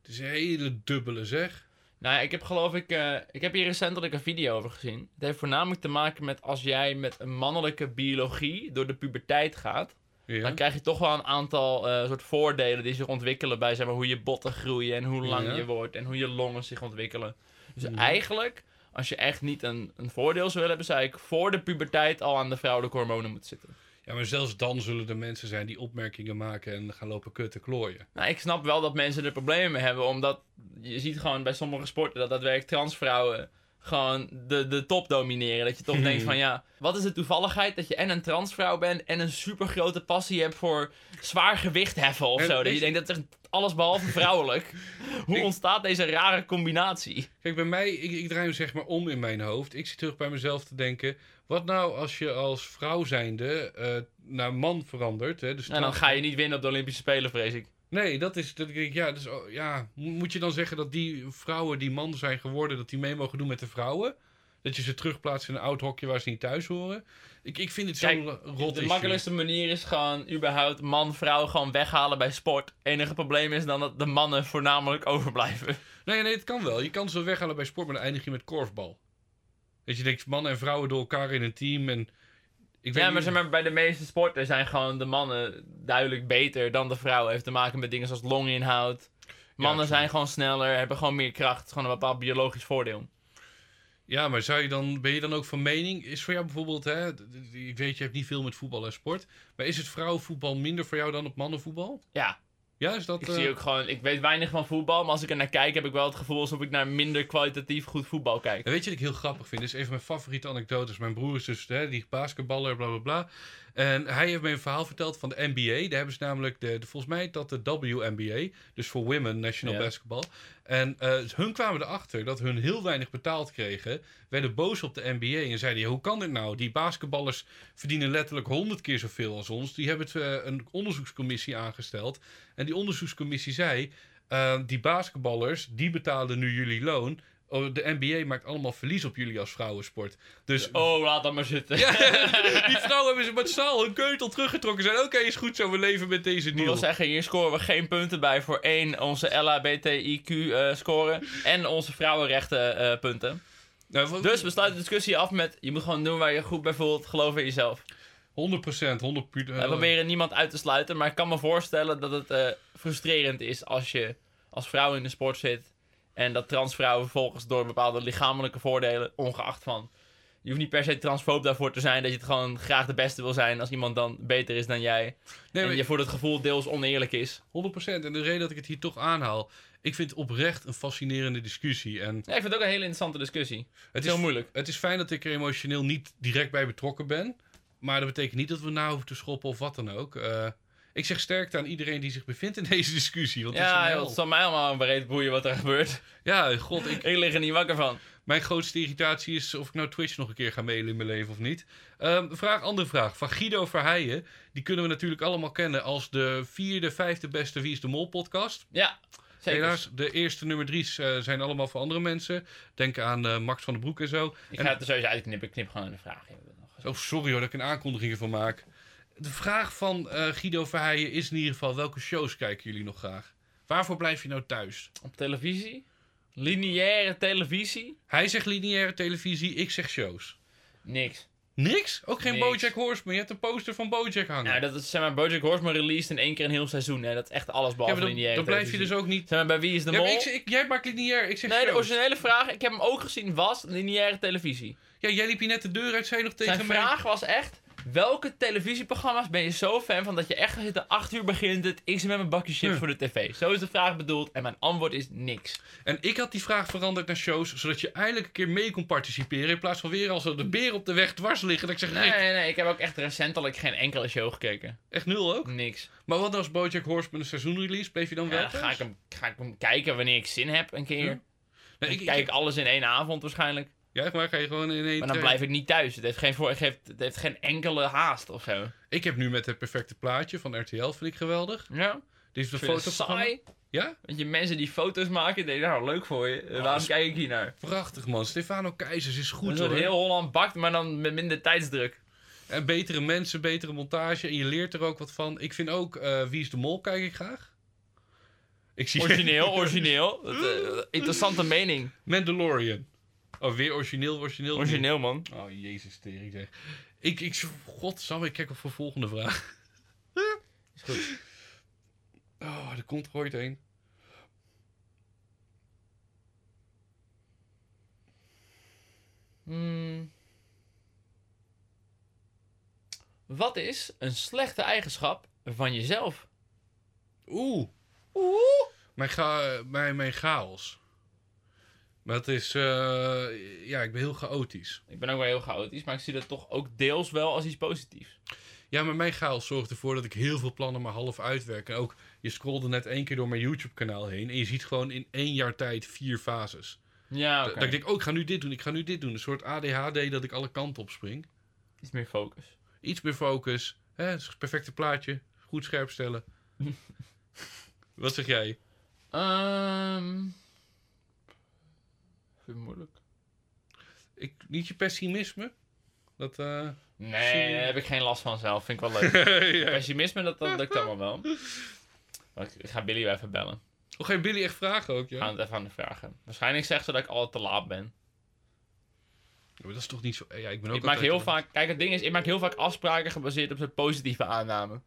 [SPEAKER 2] Het is een hele dubbele zeg.
[SPEAKER 1] Nou ja, ik heb geloof ik... eh, ik heb hier recentelijk een video over gezien. Het heeft voornamelijk te maken met als jij met een mannelijke biologie door de puberteit gaat...
[SPEAKER 2] Ja.
[SPEAKER 1] Dan krijg je toch wel een aantal eh, soort voordelen die zich ontwikkelen bij zeg maar, hoe je botten groeien en hoe lang
[SPEAKER 2] Ja.
[SPEAKER 1] je wordt en hoe je longen zich ontwikkelen. Dus
[SPEAKER 2] Ja.
[SPEAKER 1] eigenlijk, als je echt niet een, een voordeel zou willen hebben, zou ik voor de puberteit al aan de vrouwelijke hormonen moeten zitten.
[SPEAKER 2] Ja, maar zelfs dan zullen er mensen zijn die opmerkingen maken en gaan lopen kutten klooien.
[SPEAKER 1] Nou, ik snap wel dat mensen er problemen mee hebben, omdat je ziet gewoon bij sommige sporten dat daadwerkelijk transvrouwen gewoon de, de top domineren. Dat je toch denkt van ja, wat is de toevalligheid dat je en een transvrouw bent en een super grote passie hebt voor zwaar gewicht heffen of
[SPEAKER 2] En
[SPEAKER 1] zo. Dat je denkt dat is alles behalve vrouwelijk. Hoe
[SPEAKER 2] Ik-
[SPEAKER 1] ontstaat deze rare combinatie?
[SPEAKER 2] Kijk, bij mij, ik, ik draai hem zeg maar om in mijn hoofd. Ik zit terug bij mezelf te denken. Wat nou als je als vrouw zijnde eh, naar man verandert? Hè, dus
[SPEAKER 1] En dan ga je niet winnen op de Olympische Spelen, vrees ik.
[SPEAKER 2] Nee, dat is. Dat ik denk, ja, dus, oh, ja, mo- moet je dan zeggen dat die vrouwen die man zijn geworden, dat die mee mogen doen met de vrouwen? Dat je ze terugplaatst in een oud hokje waar ze niet thuis horen? Ik, ik vind het zo'n rot
[SPEAKER 1] De makkelijkste manier is gewoon überhaupt man-vrouw gewoon weghalen bij sport. Enige probleem is dan dat de mannen voornamelijk overblijven.
[SPEAKER 2] Nee, nee, het kan wel. Je kan ze weghalen bij sport, maar dan eindig je met korfbal. Dat je denkt, mannen en vrouwen door elkaar in een team en... Ik
[SPEAKER 1] Ja, maar, zeg maar bij de meeste sporten zijn gewoon de mannen duidelijk beter dan de vrouwen. Heeft te maken met dingen zoals longinhoud. Mannen
[SPEAKER 2] Ja,
[SPEAKER 1] zijn gewoon sneller, hebben gewoon meer kracht. Gewoon een bepaald biologisch voordeel.
[SPEAKER 2] Ja, maar zou je dan, ben je dan ook van mening? Is voor jou bijvoorbeeld, hè, ik weet je hebt niet veel met voetbal en sport, maar is het vrouwenvoetbal minder voor jou dan het mannenvoetbal?
[SPEAKER 1] Ja,
[SPEAKER 2] Ja, is dat...
[SPEAKER 1] ik
[SPEAKER 2] eh,
[SPEAKER 1] zie ook gewoon... Ik weet weinig van voetbal, maar als ik er naar kijk heb ik wel het gevoel alsof ik naar minder kwalitatief goed voetbal kijk.
[SPEAKER 2] En weet je wat ik heel grappig vind? Dit is een van mijn favoriete anekdotes. Mijn broer is dus hè, die basketballer, bla bla bla. En hij heeft me een verhaal verteld van de NBA. Daar hebben ze namelijk, de, de, volgens mij dat de WNBA, dus voor Women National
[SPEAKER 1] Ja.
[SPEAKER 2] Basketball. En eh, hun kwamen erachter dat hun heel weinig betaald kregen. Werden boos op de NBA en zeiden: hoe kan dit nou? Die basketballers verdienen letterlijk honderd keer zoveel als ons. Die hebben het, eh, een onderzoekscommissie aangesteld. En die onderzoekscommissie zei: eh, die basketballers, die betalen nu jullie loon. Oh, de NBA maakt allemaal verlies op jullie als vrouwensport. Dus
[SPEAKER 1] Oh, laat dat maar zitten.
[SPEAKER 2] ja, die vrouwen hebben ze massaal hun keutel teruggetrokken. Zijn oké, is goed zo, we leven met deze
[SPEAKER 1] Ik wil
[SPEAKER 2] deal.
[SPEAKER 1] zeggen, hier scoren we geen punten bij voor één, onze LHBTIQ eh scoren en onze vrouwenrechten eh, punten.
[SPEAKER 2] Nou,
[SPEAKER 1] Dus we sluiten de discussie af met, je moet gewoon doen waar je goed bij voelt, geloof in jezelf.
[SPEAKER 2] 100%, 100 pu-
[SPEAKER 1] We proberen niemand uit te sluiten, maar ik kan me voorstellen dat het eh, frustrerend is als je als vrouw in de sport zit en dat transvrouwen vervolgens door bepaalde lichamelijke voordelen, ongeacht van. Je hoeft niet per se transfoob daarvoor te zijn dat je het gewoon graag de beste wil zijn als iemand dan beter is dan jij.
[SPEAKER 2] Nee,
[SPEAKER 1] en je voor het gevoel deels oneerlijk is.
[SPEAKER 2] 100%. En de reden dat ik het hier toch aanhaal, ik vind het oprecht een fascinerende discussie. En
[SPEAKER 1] Ja, ik vind het ook een hele interessante discussie. Het
[SPEAKER 2] het
[SPEAKER 1] is heel moeilijk.
[SPEAKER 2] het is fijn dat ik er emotioneel niet direct bij betrokken ben. Maar dat betekent niet dat we na hoeven te schoppen of wat dan ook. Eh, ik zeg sterkte aan iedereen die zich bevindt in deze discussie. Want
[SPEAKER 1] Ja,
[SPEAKER 2] een
[SPEAKER 1] het zal mij allemaal breed boeien wat er gebeurt.
[SPEAKER 2] ja, god, ik,
[SPEAKER 1] Ik lig er niet wakker van.
[SPEAKER 2] mijn grootste irritatie is of ik nou Twitch nog een keer ga mailen in mijn leven of niet. Ehm, vraag, andere vraag. Van Guido Verheijen. Die kunnen we natuurlijk allemaal kennen als de vierde, vijfde beste Wie is de Mol podcast.
[SPEAKER 1] Ja, zeker.
[SPEAKER 2] Helaas, de eerste nummer drie's eh, zijn allemaal voor andere mensen. Denk aan eh, Max van den Broek en zo.
[SPEAKER 1] Ik
[SPEAKER 2] En-
[SPEAKER 1] ga het er sowieso uitknippen. Ik knip gewoon de vraag. in.
[SPEAKER 2] Oh, sorry hoor dat ik een aankondiging ervan maak. De vraag van eh, Guido Verheijen is in ieder geval: welke shows kijken jullie nog graag? Waarvoor blijf je nou thuis?
[SPEAKER 1] Op televisie? Lineaire televisie?
[SPEAKER 2] Hij zegt lineaire televisie, ik zeg shows.
[SPEAKER 1] Niks.
[SPEAKER 2] Niks? Ook geen
[SPEAKER 1] Niks.
[SPEAKER 2] Bojack Horseman. Je hebt een poster van Bojack hangen.
[SPEAKER 1] Nou, dat is zeg maar Bojack Horseman released in één keer een heel seizoen. Hè. Dat is echt alles
[SPEAKER 2] ja,
[SPEAKER 1] behalve
[SPEAKER 2] maar dan,
[SPEAKER 1] lineaire
[SPEAKER 2] dan blijf je dus ook niet.
[SPEAKER 1] Zeg maar, bij Wie is de
[SPEAKER 2] Ja,
[SPEAKER 1] Mol?
[SPEAKER 2] ik, ik- jij maakt lineair, ik zeg
[SPEAKER 1] Nee, de
[SPEAKER 2] shows.
[SPEAKER 1] originele vraag, ik heb hem ook gezien, was lineaire televisie.
[SPEAKER 2] Ja, jij liep hier net de deur uit, zei nog tegen
[SPEAKER 1] Zijn
[SPEAKER 2] mij.
[SPEAKER 1] vraag was echt, welke televisieprogramma's ben je zo fan van dat je echt gaat zitten, 8 uur begint het, ik zit met mijn bakje chips
[SPEAKER 2] Ja.
[SPEAKER 1] voor de tv. Zo is de vraag bedoeld en mijn antwoord is niks.
[SPEAKER 2] En ik had die vraag veranderd naar shows, zodat je eindelijk een keer mee kon participeren. In plaats van weer als de beer op de weg dwars liggen. Dat ik zeg,
[SPEAKER 1] Nee, nee, nee, ik heb ook echt recentelijk geen enkele show gekeken.
[SPEAKER 2] echt nul ook.
[SPEAKER 1] Niks.
[SPEAKER 2] Maar wat als Bojack Horseman een seizoenrelease? Bleef je dan wel
[SPEAKER 1] dan ga ik, hem, ga ik hem kijken wanneer ik zin heb een keer.
[SPEAKER 2] Ja. Nee, ik,
[SPEAKER 1] kijk
[SPEAKER 2] ik
[SPEAKER 1] alles in één avond waarschijnlijk.
[SPEAKER 2] Ja, maar ga je gewoon in één...
[SPEAKER 1] Maar dan blijf ik niet thuis. Het heeft geen, voor, het heeft, het heeft geen enkele haast of zo.
[SPEAKER 2] Ik heb nu met het perfecte plaatje van RTL, vind ik geweldig.
[SPEAKER 1] Ja?
[SPEAKER 2] Dit is de foto
[SPEAKER 1] saai.
[SPEAKER 2] Ja?
[SPEAKER 1] Weet je, mensen die foto's maken, denk nou, leuk voor je.
[SPEAKER 2] Oh,
[SPEAKER 1] Waarom kijk ik hier naar?
[SPEAKER 2] Prachtig man. Stefano Keizers is goed hoor.
[SPEAKER 1] heel Holland bakt, maar dan met minder tijdsdruk.
[SPEAKER 2] En betere mensen, betere montage. En je leert er ook wat van. Ik vind ook eh, Wie is de Mol kijk ik graag. Ik zie
[SPEAKER 1] Origineel, origineel. Dat, eh, interessante mening.
[SPEAKER 2] Mandalorian. Oh, weer origineel, origineel.
[SPEAKER 1] Origineel, man.
[SPEAKER 2] Oh, jezus, tering zeg. Ik, ik, godsamme, ik kijk op voor de volgende vraag.
[SPEAKER 1] Is goed.
[SPEAKER 2] Oh, er komt er ooit een.
[SPEAKER 1] Hmm. Wat is een slechte eigenschap van jezelf?
[SPEAKER 2] Oeh. Mijn, ga, mijn, mijn chaos. Maar het is, eh, ja, ik ben heel chaotisch.
[SPEAKER 1] Ik ben ook wel heel chaotisch, maar ik zie dat toch ook deels wel als iets positiefs.
[SPEAKER 2] Ja, maar mijn chaos zorgt ervoor dat ik heel veel plannen maar half uitwerk. En ook, je scrolde net één keer door mijn YouTube-kanaal heen. En je ziet gewoon in één jaar tijd vier fases.
[SPEAKER 1] Ja,
[SPEAKER 2] Dat-
[SPEAKER 1] oké.
[SPEAKER 2] Dat ik denk, oh, ik ga nu dit doen, ik ga nu dit doen. Een soort ADHD dat ik alle kanten op spring.
[SPEAKER 1] Iets meer focus.
[SPEAKER 2] Iets meer focus. Hè, het is het perfecte plaatje. Goed scherp stellen. Wat zeg jij?
[SPEAKER 1] Ehm. Vind ik moeilijk.
[SPEAKER 2] Ik, niet je pessimisme? Dat, eh...
[SPEAKER 1] Nee, daar heb ik geen last van zelf. Vind ik wel leuk.
[SPEAKER 2] ja.
[SPEAKER 1] Pessimisme, dat, dat lukt allemaal wel. Maar ik, ik ga Billy wel even bellen.
[SPEAKER 2] Oh, ga je Billy echt vragen ook,
[SPEAKER 1] We
[SPEAKER 2] ja?
[SPEAKER 1] gaan het even aan de vragen. Waarschijnlijk zegt ze dat ik altijd te laat ben.
[SPEAKER 2] Ja, maar dat is toch niet zo... Ja, ik ben ook
[SPEAKER 1] Ik maak heel vaak... Kijk, het ding is, ik maak heel vaak afspraken gebaseerd op zo'n positieve aanname.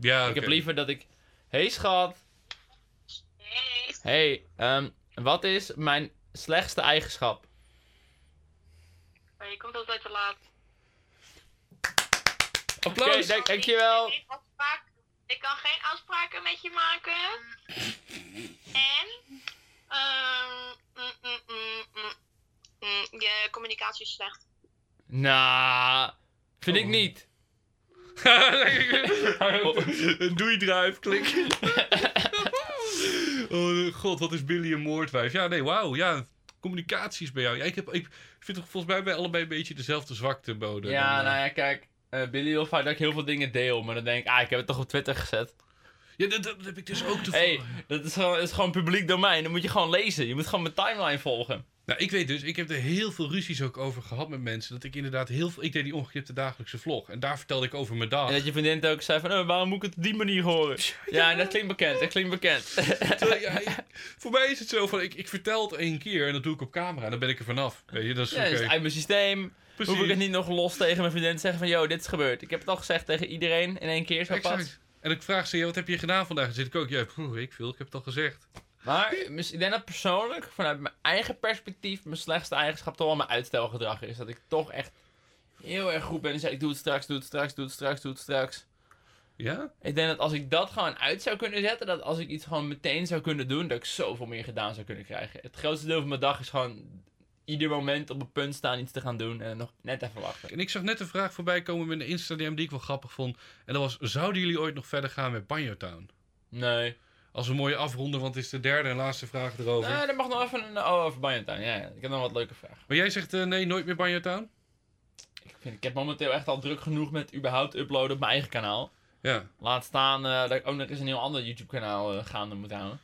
[SPEAKER 2] Ja,
[SPEAKER 1] Ik heb liever dat ik... Hey schat.
[SPEAKER 3] Hey.
[SPEAKER 1] Hey, ehm, wat is mijn slechtste eigenschap?
[SPEAKER 3] Maar je komt altijd te laat.
[SPEAKER 2] Applaus!
[SPEAKER 1] Oké, dank- dankjewel.
[SPEAKER 3] Afspraak- Ik kan geen afspraken met je maken. En? ehm, mm, mm, mm, mm, mm, je communicatie is slecht.
[SPEAKER 1] Nou, vind ik
[SPEAKER 2] Oh.
[SPEAKER 1] niet.
[SPEAKER 2] Een doei-drive, klik. oh god, wat is Billy een moordwijf. Ja, nee, wauw. Ja, communicatie is bij jou. Ja, ik, heb, ik vind toch volgens mij bij allebei een beetje dezelfde zwaktebode.
[SPEAKER 1] Ja,
[SPEAKER 2] dan, eh.
[SPEAKER 1] nou ja, kijk. eh, Billy wil vaak dat ik heel veel dingen deel, maar dan denk ik, ah, ik heb het toch op Twitter gezet.
[SPEAKER 2] Ja, dat, dat heb ik dus ook te
[SPEAKER 1] hey, dat is is gewoon publiek domein. Dan moet je gewoon lezen. Je moet gewoon mijn timeline volgen.
[SPEAKER 2] Nou, ik weet dus, ik heb er heel veel ruzies ook over gehad met mensen. Dat ik inderdaad heel veel... Ik deed die ongeknipte dagelijkse vlog. En daar vertelde ik over mijn dag.
[SPEAKER 1] En dat je vriendin ook zei van, oh, waarom moet ik het op die manier horen? Ja, dat klinkt bekend, dat klinkt bekend.
[SPEAKER 2] Terwijl, ja, ik- voor mij is het zo van, ik, ik vertel het één keer en dat doe ik op camera. En dan ben ik er vanaf. Weet je, dat is
[SPEAKER 1] Ja, dat is uit mijn systeem.
[SPEAKER 2] Precies.
[SPEAKER 1] Hoef ik het niet nog los tegen mijn vriendin te zeggen van, yo, dit is gebeurd. Ik heb het al gezegd tegen iedereen in één keer, zo pas.
[SPEAKER 2] En ik vraag ze, wat heb je gedaan vandaag? Dan zit ik ook, ja, ik veel, ik heb het al gezegd.
[SPEAKER 1] Maar ik denk dat persoonlijk, vanuit mijn eigen perspectief, mijn slechtste eigenschap toch wel mijn uitstelgedrag is. Dat ik toch echt heel erg goed ben en zeg, ik doe het straks, doe het straks, doe het straks, doe het straks.
[SPEAKER 2] Ja?
[SPEAKER 1] Ik denk dat als ik dat gewoon uit zou kunnen zetten, dat als ik iets gewoon meteen zou kunnen doen, dat ik zoveel meer gedaan zou kunnen krijgen. Het grootste deel van mijn dag is gewoon ieder moment op een punt staan iets te gaan doen en nog net even wachten.
[SPEAKER 2] En ik zag net een vraag voorbij komen met een Insta-DM die ik wel grappig vond. En dat was, zouden jullie ooit nog verder gaan met Banjo Town?
[SPEAKER 1] Nee.
[SPEAKER 2] Als een mooie afronden, want het is de derde en laatste vraag erover.
[SPEAKER 1] Nee, er mag nog even een... Oh, over Banyantown. Ja, ja, ik heb nog wat leuke vragen.
[SPEAKER 2] Maar jij zegt, eh, nee, nooit meer Banjo Town?
[SPEAKER 1] Ik, vind, ik heb momenteel echt al druk genoeg met überhaupt uploaden op mijn eigen kanaal.
[SPEAKER 2] Ja.
[SPEAKER 1] Laat staan eh, dat ik ook nog eens een heel ander YouTube kanaal eh, gaande moet houden.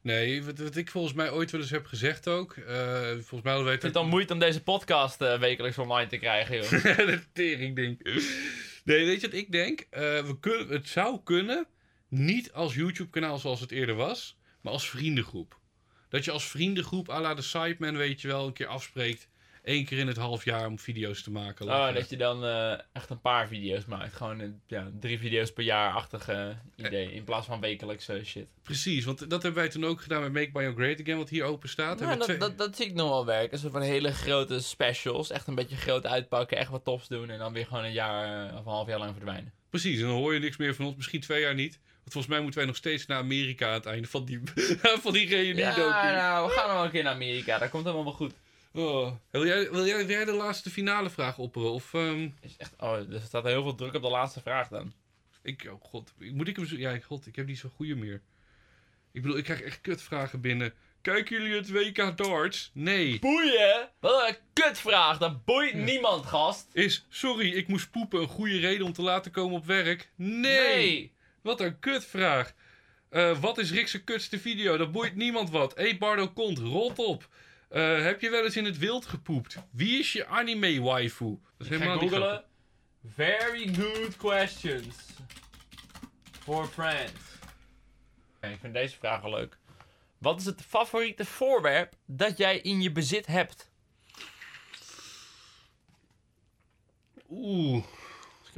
[SPEAKER 2] Nee, wat, wat ik volgens mij ooit wel eens heb gezegd ook. eh, volgens mij hadden wij
[SPEAKER 1] Ik vind het dan moeite om deze podcast eh, wekelijks online te krijgen, joh.
[SPEAKER 2] de tering ding. Nee, weet je wat ik denk? Eh, we kunnen, het zou kunnen, niet als YouTube-kanaal zoals het eerder was, maar als vriendengroep. Dat je als vriendengroep à la de Sideman, weet je wel, een keer afspreekt. één keer in het half jaar om video's te maken.
[SPEAKER 1] Oh, dat je dan eh, echt een paar video's maakt. Gewoon een, ja, drie video's per jaar-achtige idee. In plaats van wekelijkse shit.
[SPEAKER 2] Precies, want dat hebben wij toen ook gedaan met Make Bio Great Again, wat hier open staat.
[SPEAKER 1] Ja,
[SPEAKER 2] Hebben
[SPEAKER 1] dat,
[SPEAKER 2] twee-
[SPEAKER 1] dat, dat zie ik nog wel werken. Zo van hele grote specials. Echt een beetje groot uitpakken. Echt wat tofs doen. En dan weer gewoon een jaar eh, of een half jaar lang verdwijnen.
[SPEAKER 2] Precies, en dan hoor je niks meer van ons, misschien twee jaar niet. Volgens mij moeten wij nog steeds naar Amerika aan het einde van die, van die reunie
[SPEAKER 1] Ja,
[SPEAKER 2] docu.
[SPEAKER 1] nou, we gaan nog een keer naar Amerika. Dat komt helemaal wel goed.
[SPEAKER 2] Oh. Wil, jij, wil, jij, wil jij de laatste finale vraag opperen? Of, ehm,
[SPEAKER 1] Is echt, oh, er staat heel veel druk op de laatste vraag dan.
[SPEAKER 2] ik, oh god, moet ik hem zo... Ja, god, ik heb niet zo'n goede meer. Ik bedoel, ik krijg echt kutvragen binnen. Kijken jullie het WK darts? Nee.
[SPEAKER 1] Boeien? Wat een kutvraag. Dat boeit niemand, gast.
[SPEAKER 2] Is, sorry, ik moest poepen, een goede reden om te laten komen op werk? Nee. Wat een kutvraag. Eh, wat is Rick's kutste video? Dat boeit niemand wat. Eet Bardo kont, rot op. Eh, heb je wel eens in het wild gepoept? Wie is je anime waifu? Dat is helemaal niet
[SPEAKER 1] googlen. Very good questions. For friends. Oké, ik vind deze vraag wel leuk. Wat is het favoriete voorwerp dat jij in je bezit hebt?
[SPEAKER 2] Oeh.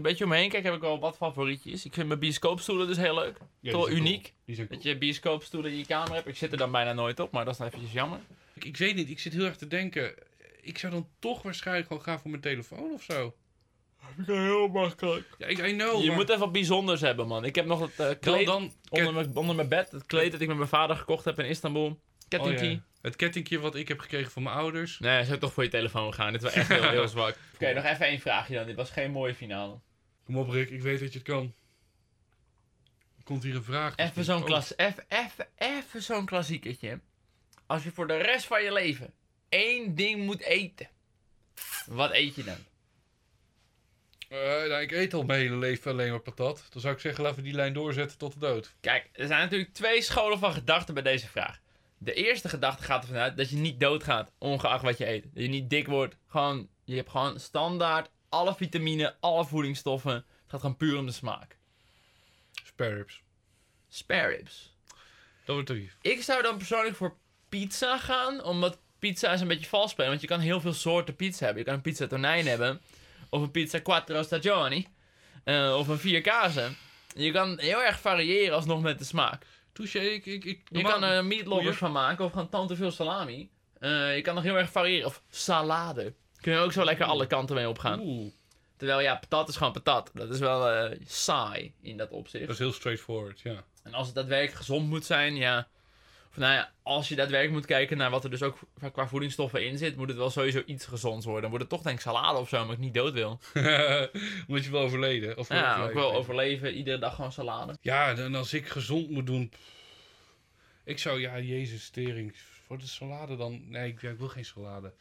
[SPEAKER 1] Een beetje omheen kijk, heb ik wel wat favorietjes. Ik vind mijn bioscoopstoelen dus heel leuk.
[SPEAKER 2] Ja,
[SPEAKER 1] Toch uniek.
[SPEAKER 2] cool.
[SPEAKER 1] Dat je bioscoopstoelen in je kamer hebt. Ik zit er dan bijna nooit op, maar dat is dan eventjes jammer.
[SPEAKER 2] Ik, ik weet niet, ik zit heel erg te denken. Ik zou dan toch waarschijnlijk gewoon gaan voor mijn telefoon of zo.
[SPEAKER 1] Ik ben heel makkelijk.
[SPEAKER 2] Ja, ik I know,
[SPEAKER 1] je
[SPEAKER 2] maar
[SPEAKER 1] moet even wat bijzonders hebben, man. Ik heb nog het
[SPEAKER 2] dan,
[SPEAKER 1] kleed
[SPEAKER 2] dan
[SPEAKER 1] onder, mijn, onder mijn bed. Het kleed dat ik met mijn vader gekocht heb in Istanbul.
[SPEAKER 2] oh
[SPEAKER 1] Kettingkie.
[SPEAKER 2] ja, het kettingje wat ik heb gekregen van mijn ouders.
[SPEAKER 1] Nee, zou toch voor je telefoon gaan. Dit was echt heel, heel zwak. Oké, nog even één vraagje dan. Dit was geen mooie finale.
[SPEAKER 2] Kom op Rick, ik weet dat je het kan. Er komt hier een vraag.
[SPEAKER 1] Even zo'n klas, even, even, even zo'n klassiekertje. Als je voor de rest van je leven één ding moet eten. Wat eet je dan?
[SPEAKER 2] eh, nou, ik eet al mijn hele leven alleen maar patat. Dan zou ik zeggen, laten we die lijn doorzetten tot de dood.
[SPEAKER 1] Kijk, er zijn natuurlijk twee scholen van gedachten bij deze vraag. De eerste gedachte gaat ervan uit dat je niet doodgaat, ongeacht wat je eet. Dat je niet dik wordt. Gewoon, je hebt gewoon standaard alle vitamine, alle voedingsstoffen. Het gaat gewoon puur om de smaak.
[SPEAKER 2] Spare ribs.
[SPEAKER 1] Spare ribs.
[SPEAKER 2] Dat wordt drie.
[SPEAKER 1] Ik zou dan persoonlijk voor pizza gaan, omdat pizza is een beetje vals spelen. Want je kan heel veel soorten pizza hebben. Je kan een pizza tonijn hebben, of een pizza quattro stagioni, eh, of een vier kazen. Je kan heel erg variëren alsnog met de smaak.
[SPEAKER 2] Touché, ik... ik, ik
[SPEAKER 1] Je kan er meatloafers
[SPEAKER 2] Goeie.
[SPEAKER 1] van maken, of gewoon tante veel salami. Eh, je kan nog heel erg variëren. Of salade. Kun je ook zo lekker alle kanten mee opgaan.
[SPEAKER 2] Oeh,
[SPEAKER 1] Terwijl ja, patat is gewoon patat. Dat is wel eh, saai in dat opzicht.
[SPEAKER 2] dat is heel straightforward, ja.
[SPEAKER 1] En als het daadwerkelijk gezond moet zijn, ja. Of nou ja, als je daadwerkelijk moet kijken naar wat er dus ook qua voedingsstoffen in zit, moet het wel sowieso iets gezonds worden. Dan wordt het toch denk ik salade of zo, maar ik niet dood wil.
[SPEAKER 2] Omdat je wel overleden. Of
[SPEAKER 1] Ja, ook wel overleven, iedere dag gewoon salade.
[SPEAKER 2] Ja, en als ik gezond moet doen... pff, Ik zou, ja, jezus, tering. Voor de salade dan... Nee, ik, ja, ik wil geen salade.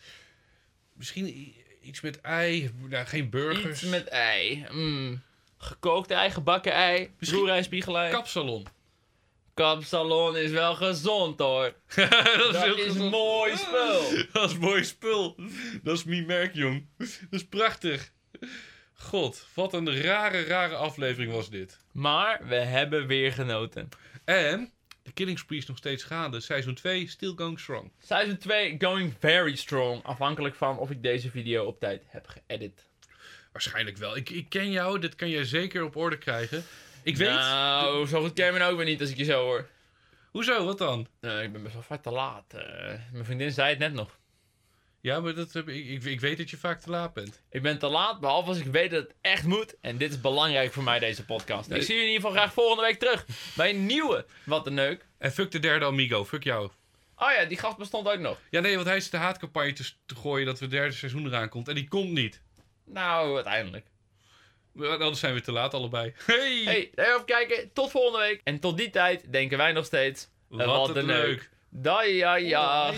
[SPEAKER 2] Misschien iets met ei. Nou, geen burgers.
[SPEAKER 1] Iets met ei. Mm. Gekookt ei, gebakken ei,
[SPEAKER 2] Misschien-
[SPEAKER 1] roerei, spiegelei.
[SPEAKER 2] Kapsalon.
[SPEAKER 1] Kapsalon is wel gezond hoor.
[SPEAKER 2] dat
[SPEAKER 1] is
[SPEAKER 2] gezond.
[SPEAKER 1] mooi spul.
[SPEAKER 2] Dat is mooi spul. Dat is mijn merk, jong. Dat is prachtig. God, wat een rare, rare aflevering was dit.
[SPEAKER 1] Maar we hebben weer genoten.
[SPEAKER 2] En de Killing Spree is nog steeds gaande. Seizoen 2, still going strong.
[SPEAKER 1] Seizoen 2 going very strong. Afhankelijk van of ik deze video op tijd heb geëdit.
[SPEAKER 2] Waarschijnlijk wel. Ik, ik ken jou, dit kan jij zeker op orde krijgen. Ik weet...
[SPEAKER 1] Nou, zo goed ken je me nou ook weer niet als ik je zo hoor.
[SPEAKER 2] Hoezo, wat dan?
[SPEAKER 1] Eh, ik ben best wel vaak te laat. Eh, mijn vriendin zei het net nog.
[SPEAKER 2] Ja, maar dat, heb ik, ik, ik weet dat je vaak te laat bent.
[SPEAKER 1] Ik ben te laat, behalve als ik weet dat het echt moet. En dit is belangrijk voor mij, deze podcast. Ik zie je in ieder geval graag volgende week terug. Bij een nieuwe Wat een Neuk.
[SPEAKER 2] En fuck de derde Amigo, fuck jou.
[SPEAKER 1] Oh ja, die gast bestond ook nog.
[SPEAKER 2] Ja, nee, want hij zit de haatcampagne te, te gooien dat we het derde seizoen eraan komt. En die komt niet.
[SPEAKER 1] Nou, uiteindelijk.
[SPEAKER 2] Anders zijn we te laat allebei. Hey!
[SPEAKER 1] Hey, daarover kijken. Tot volgende week. En tot die tijd denken wij nog steeds...
[SPEAKER 2] wat,
[SPEAKER 1] wat
[SPEAKER 2] een leuk.
[SPEAKER 1] leuk. Da ja ja.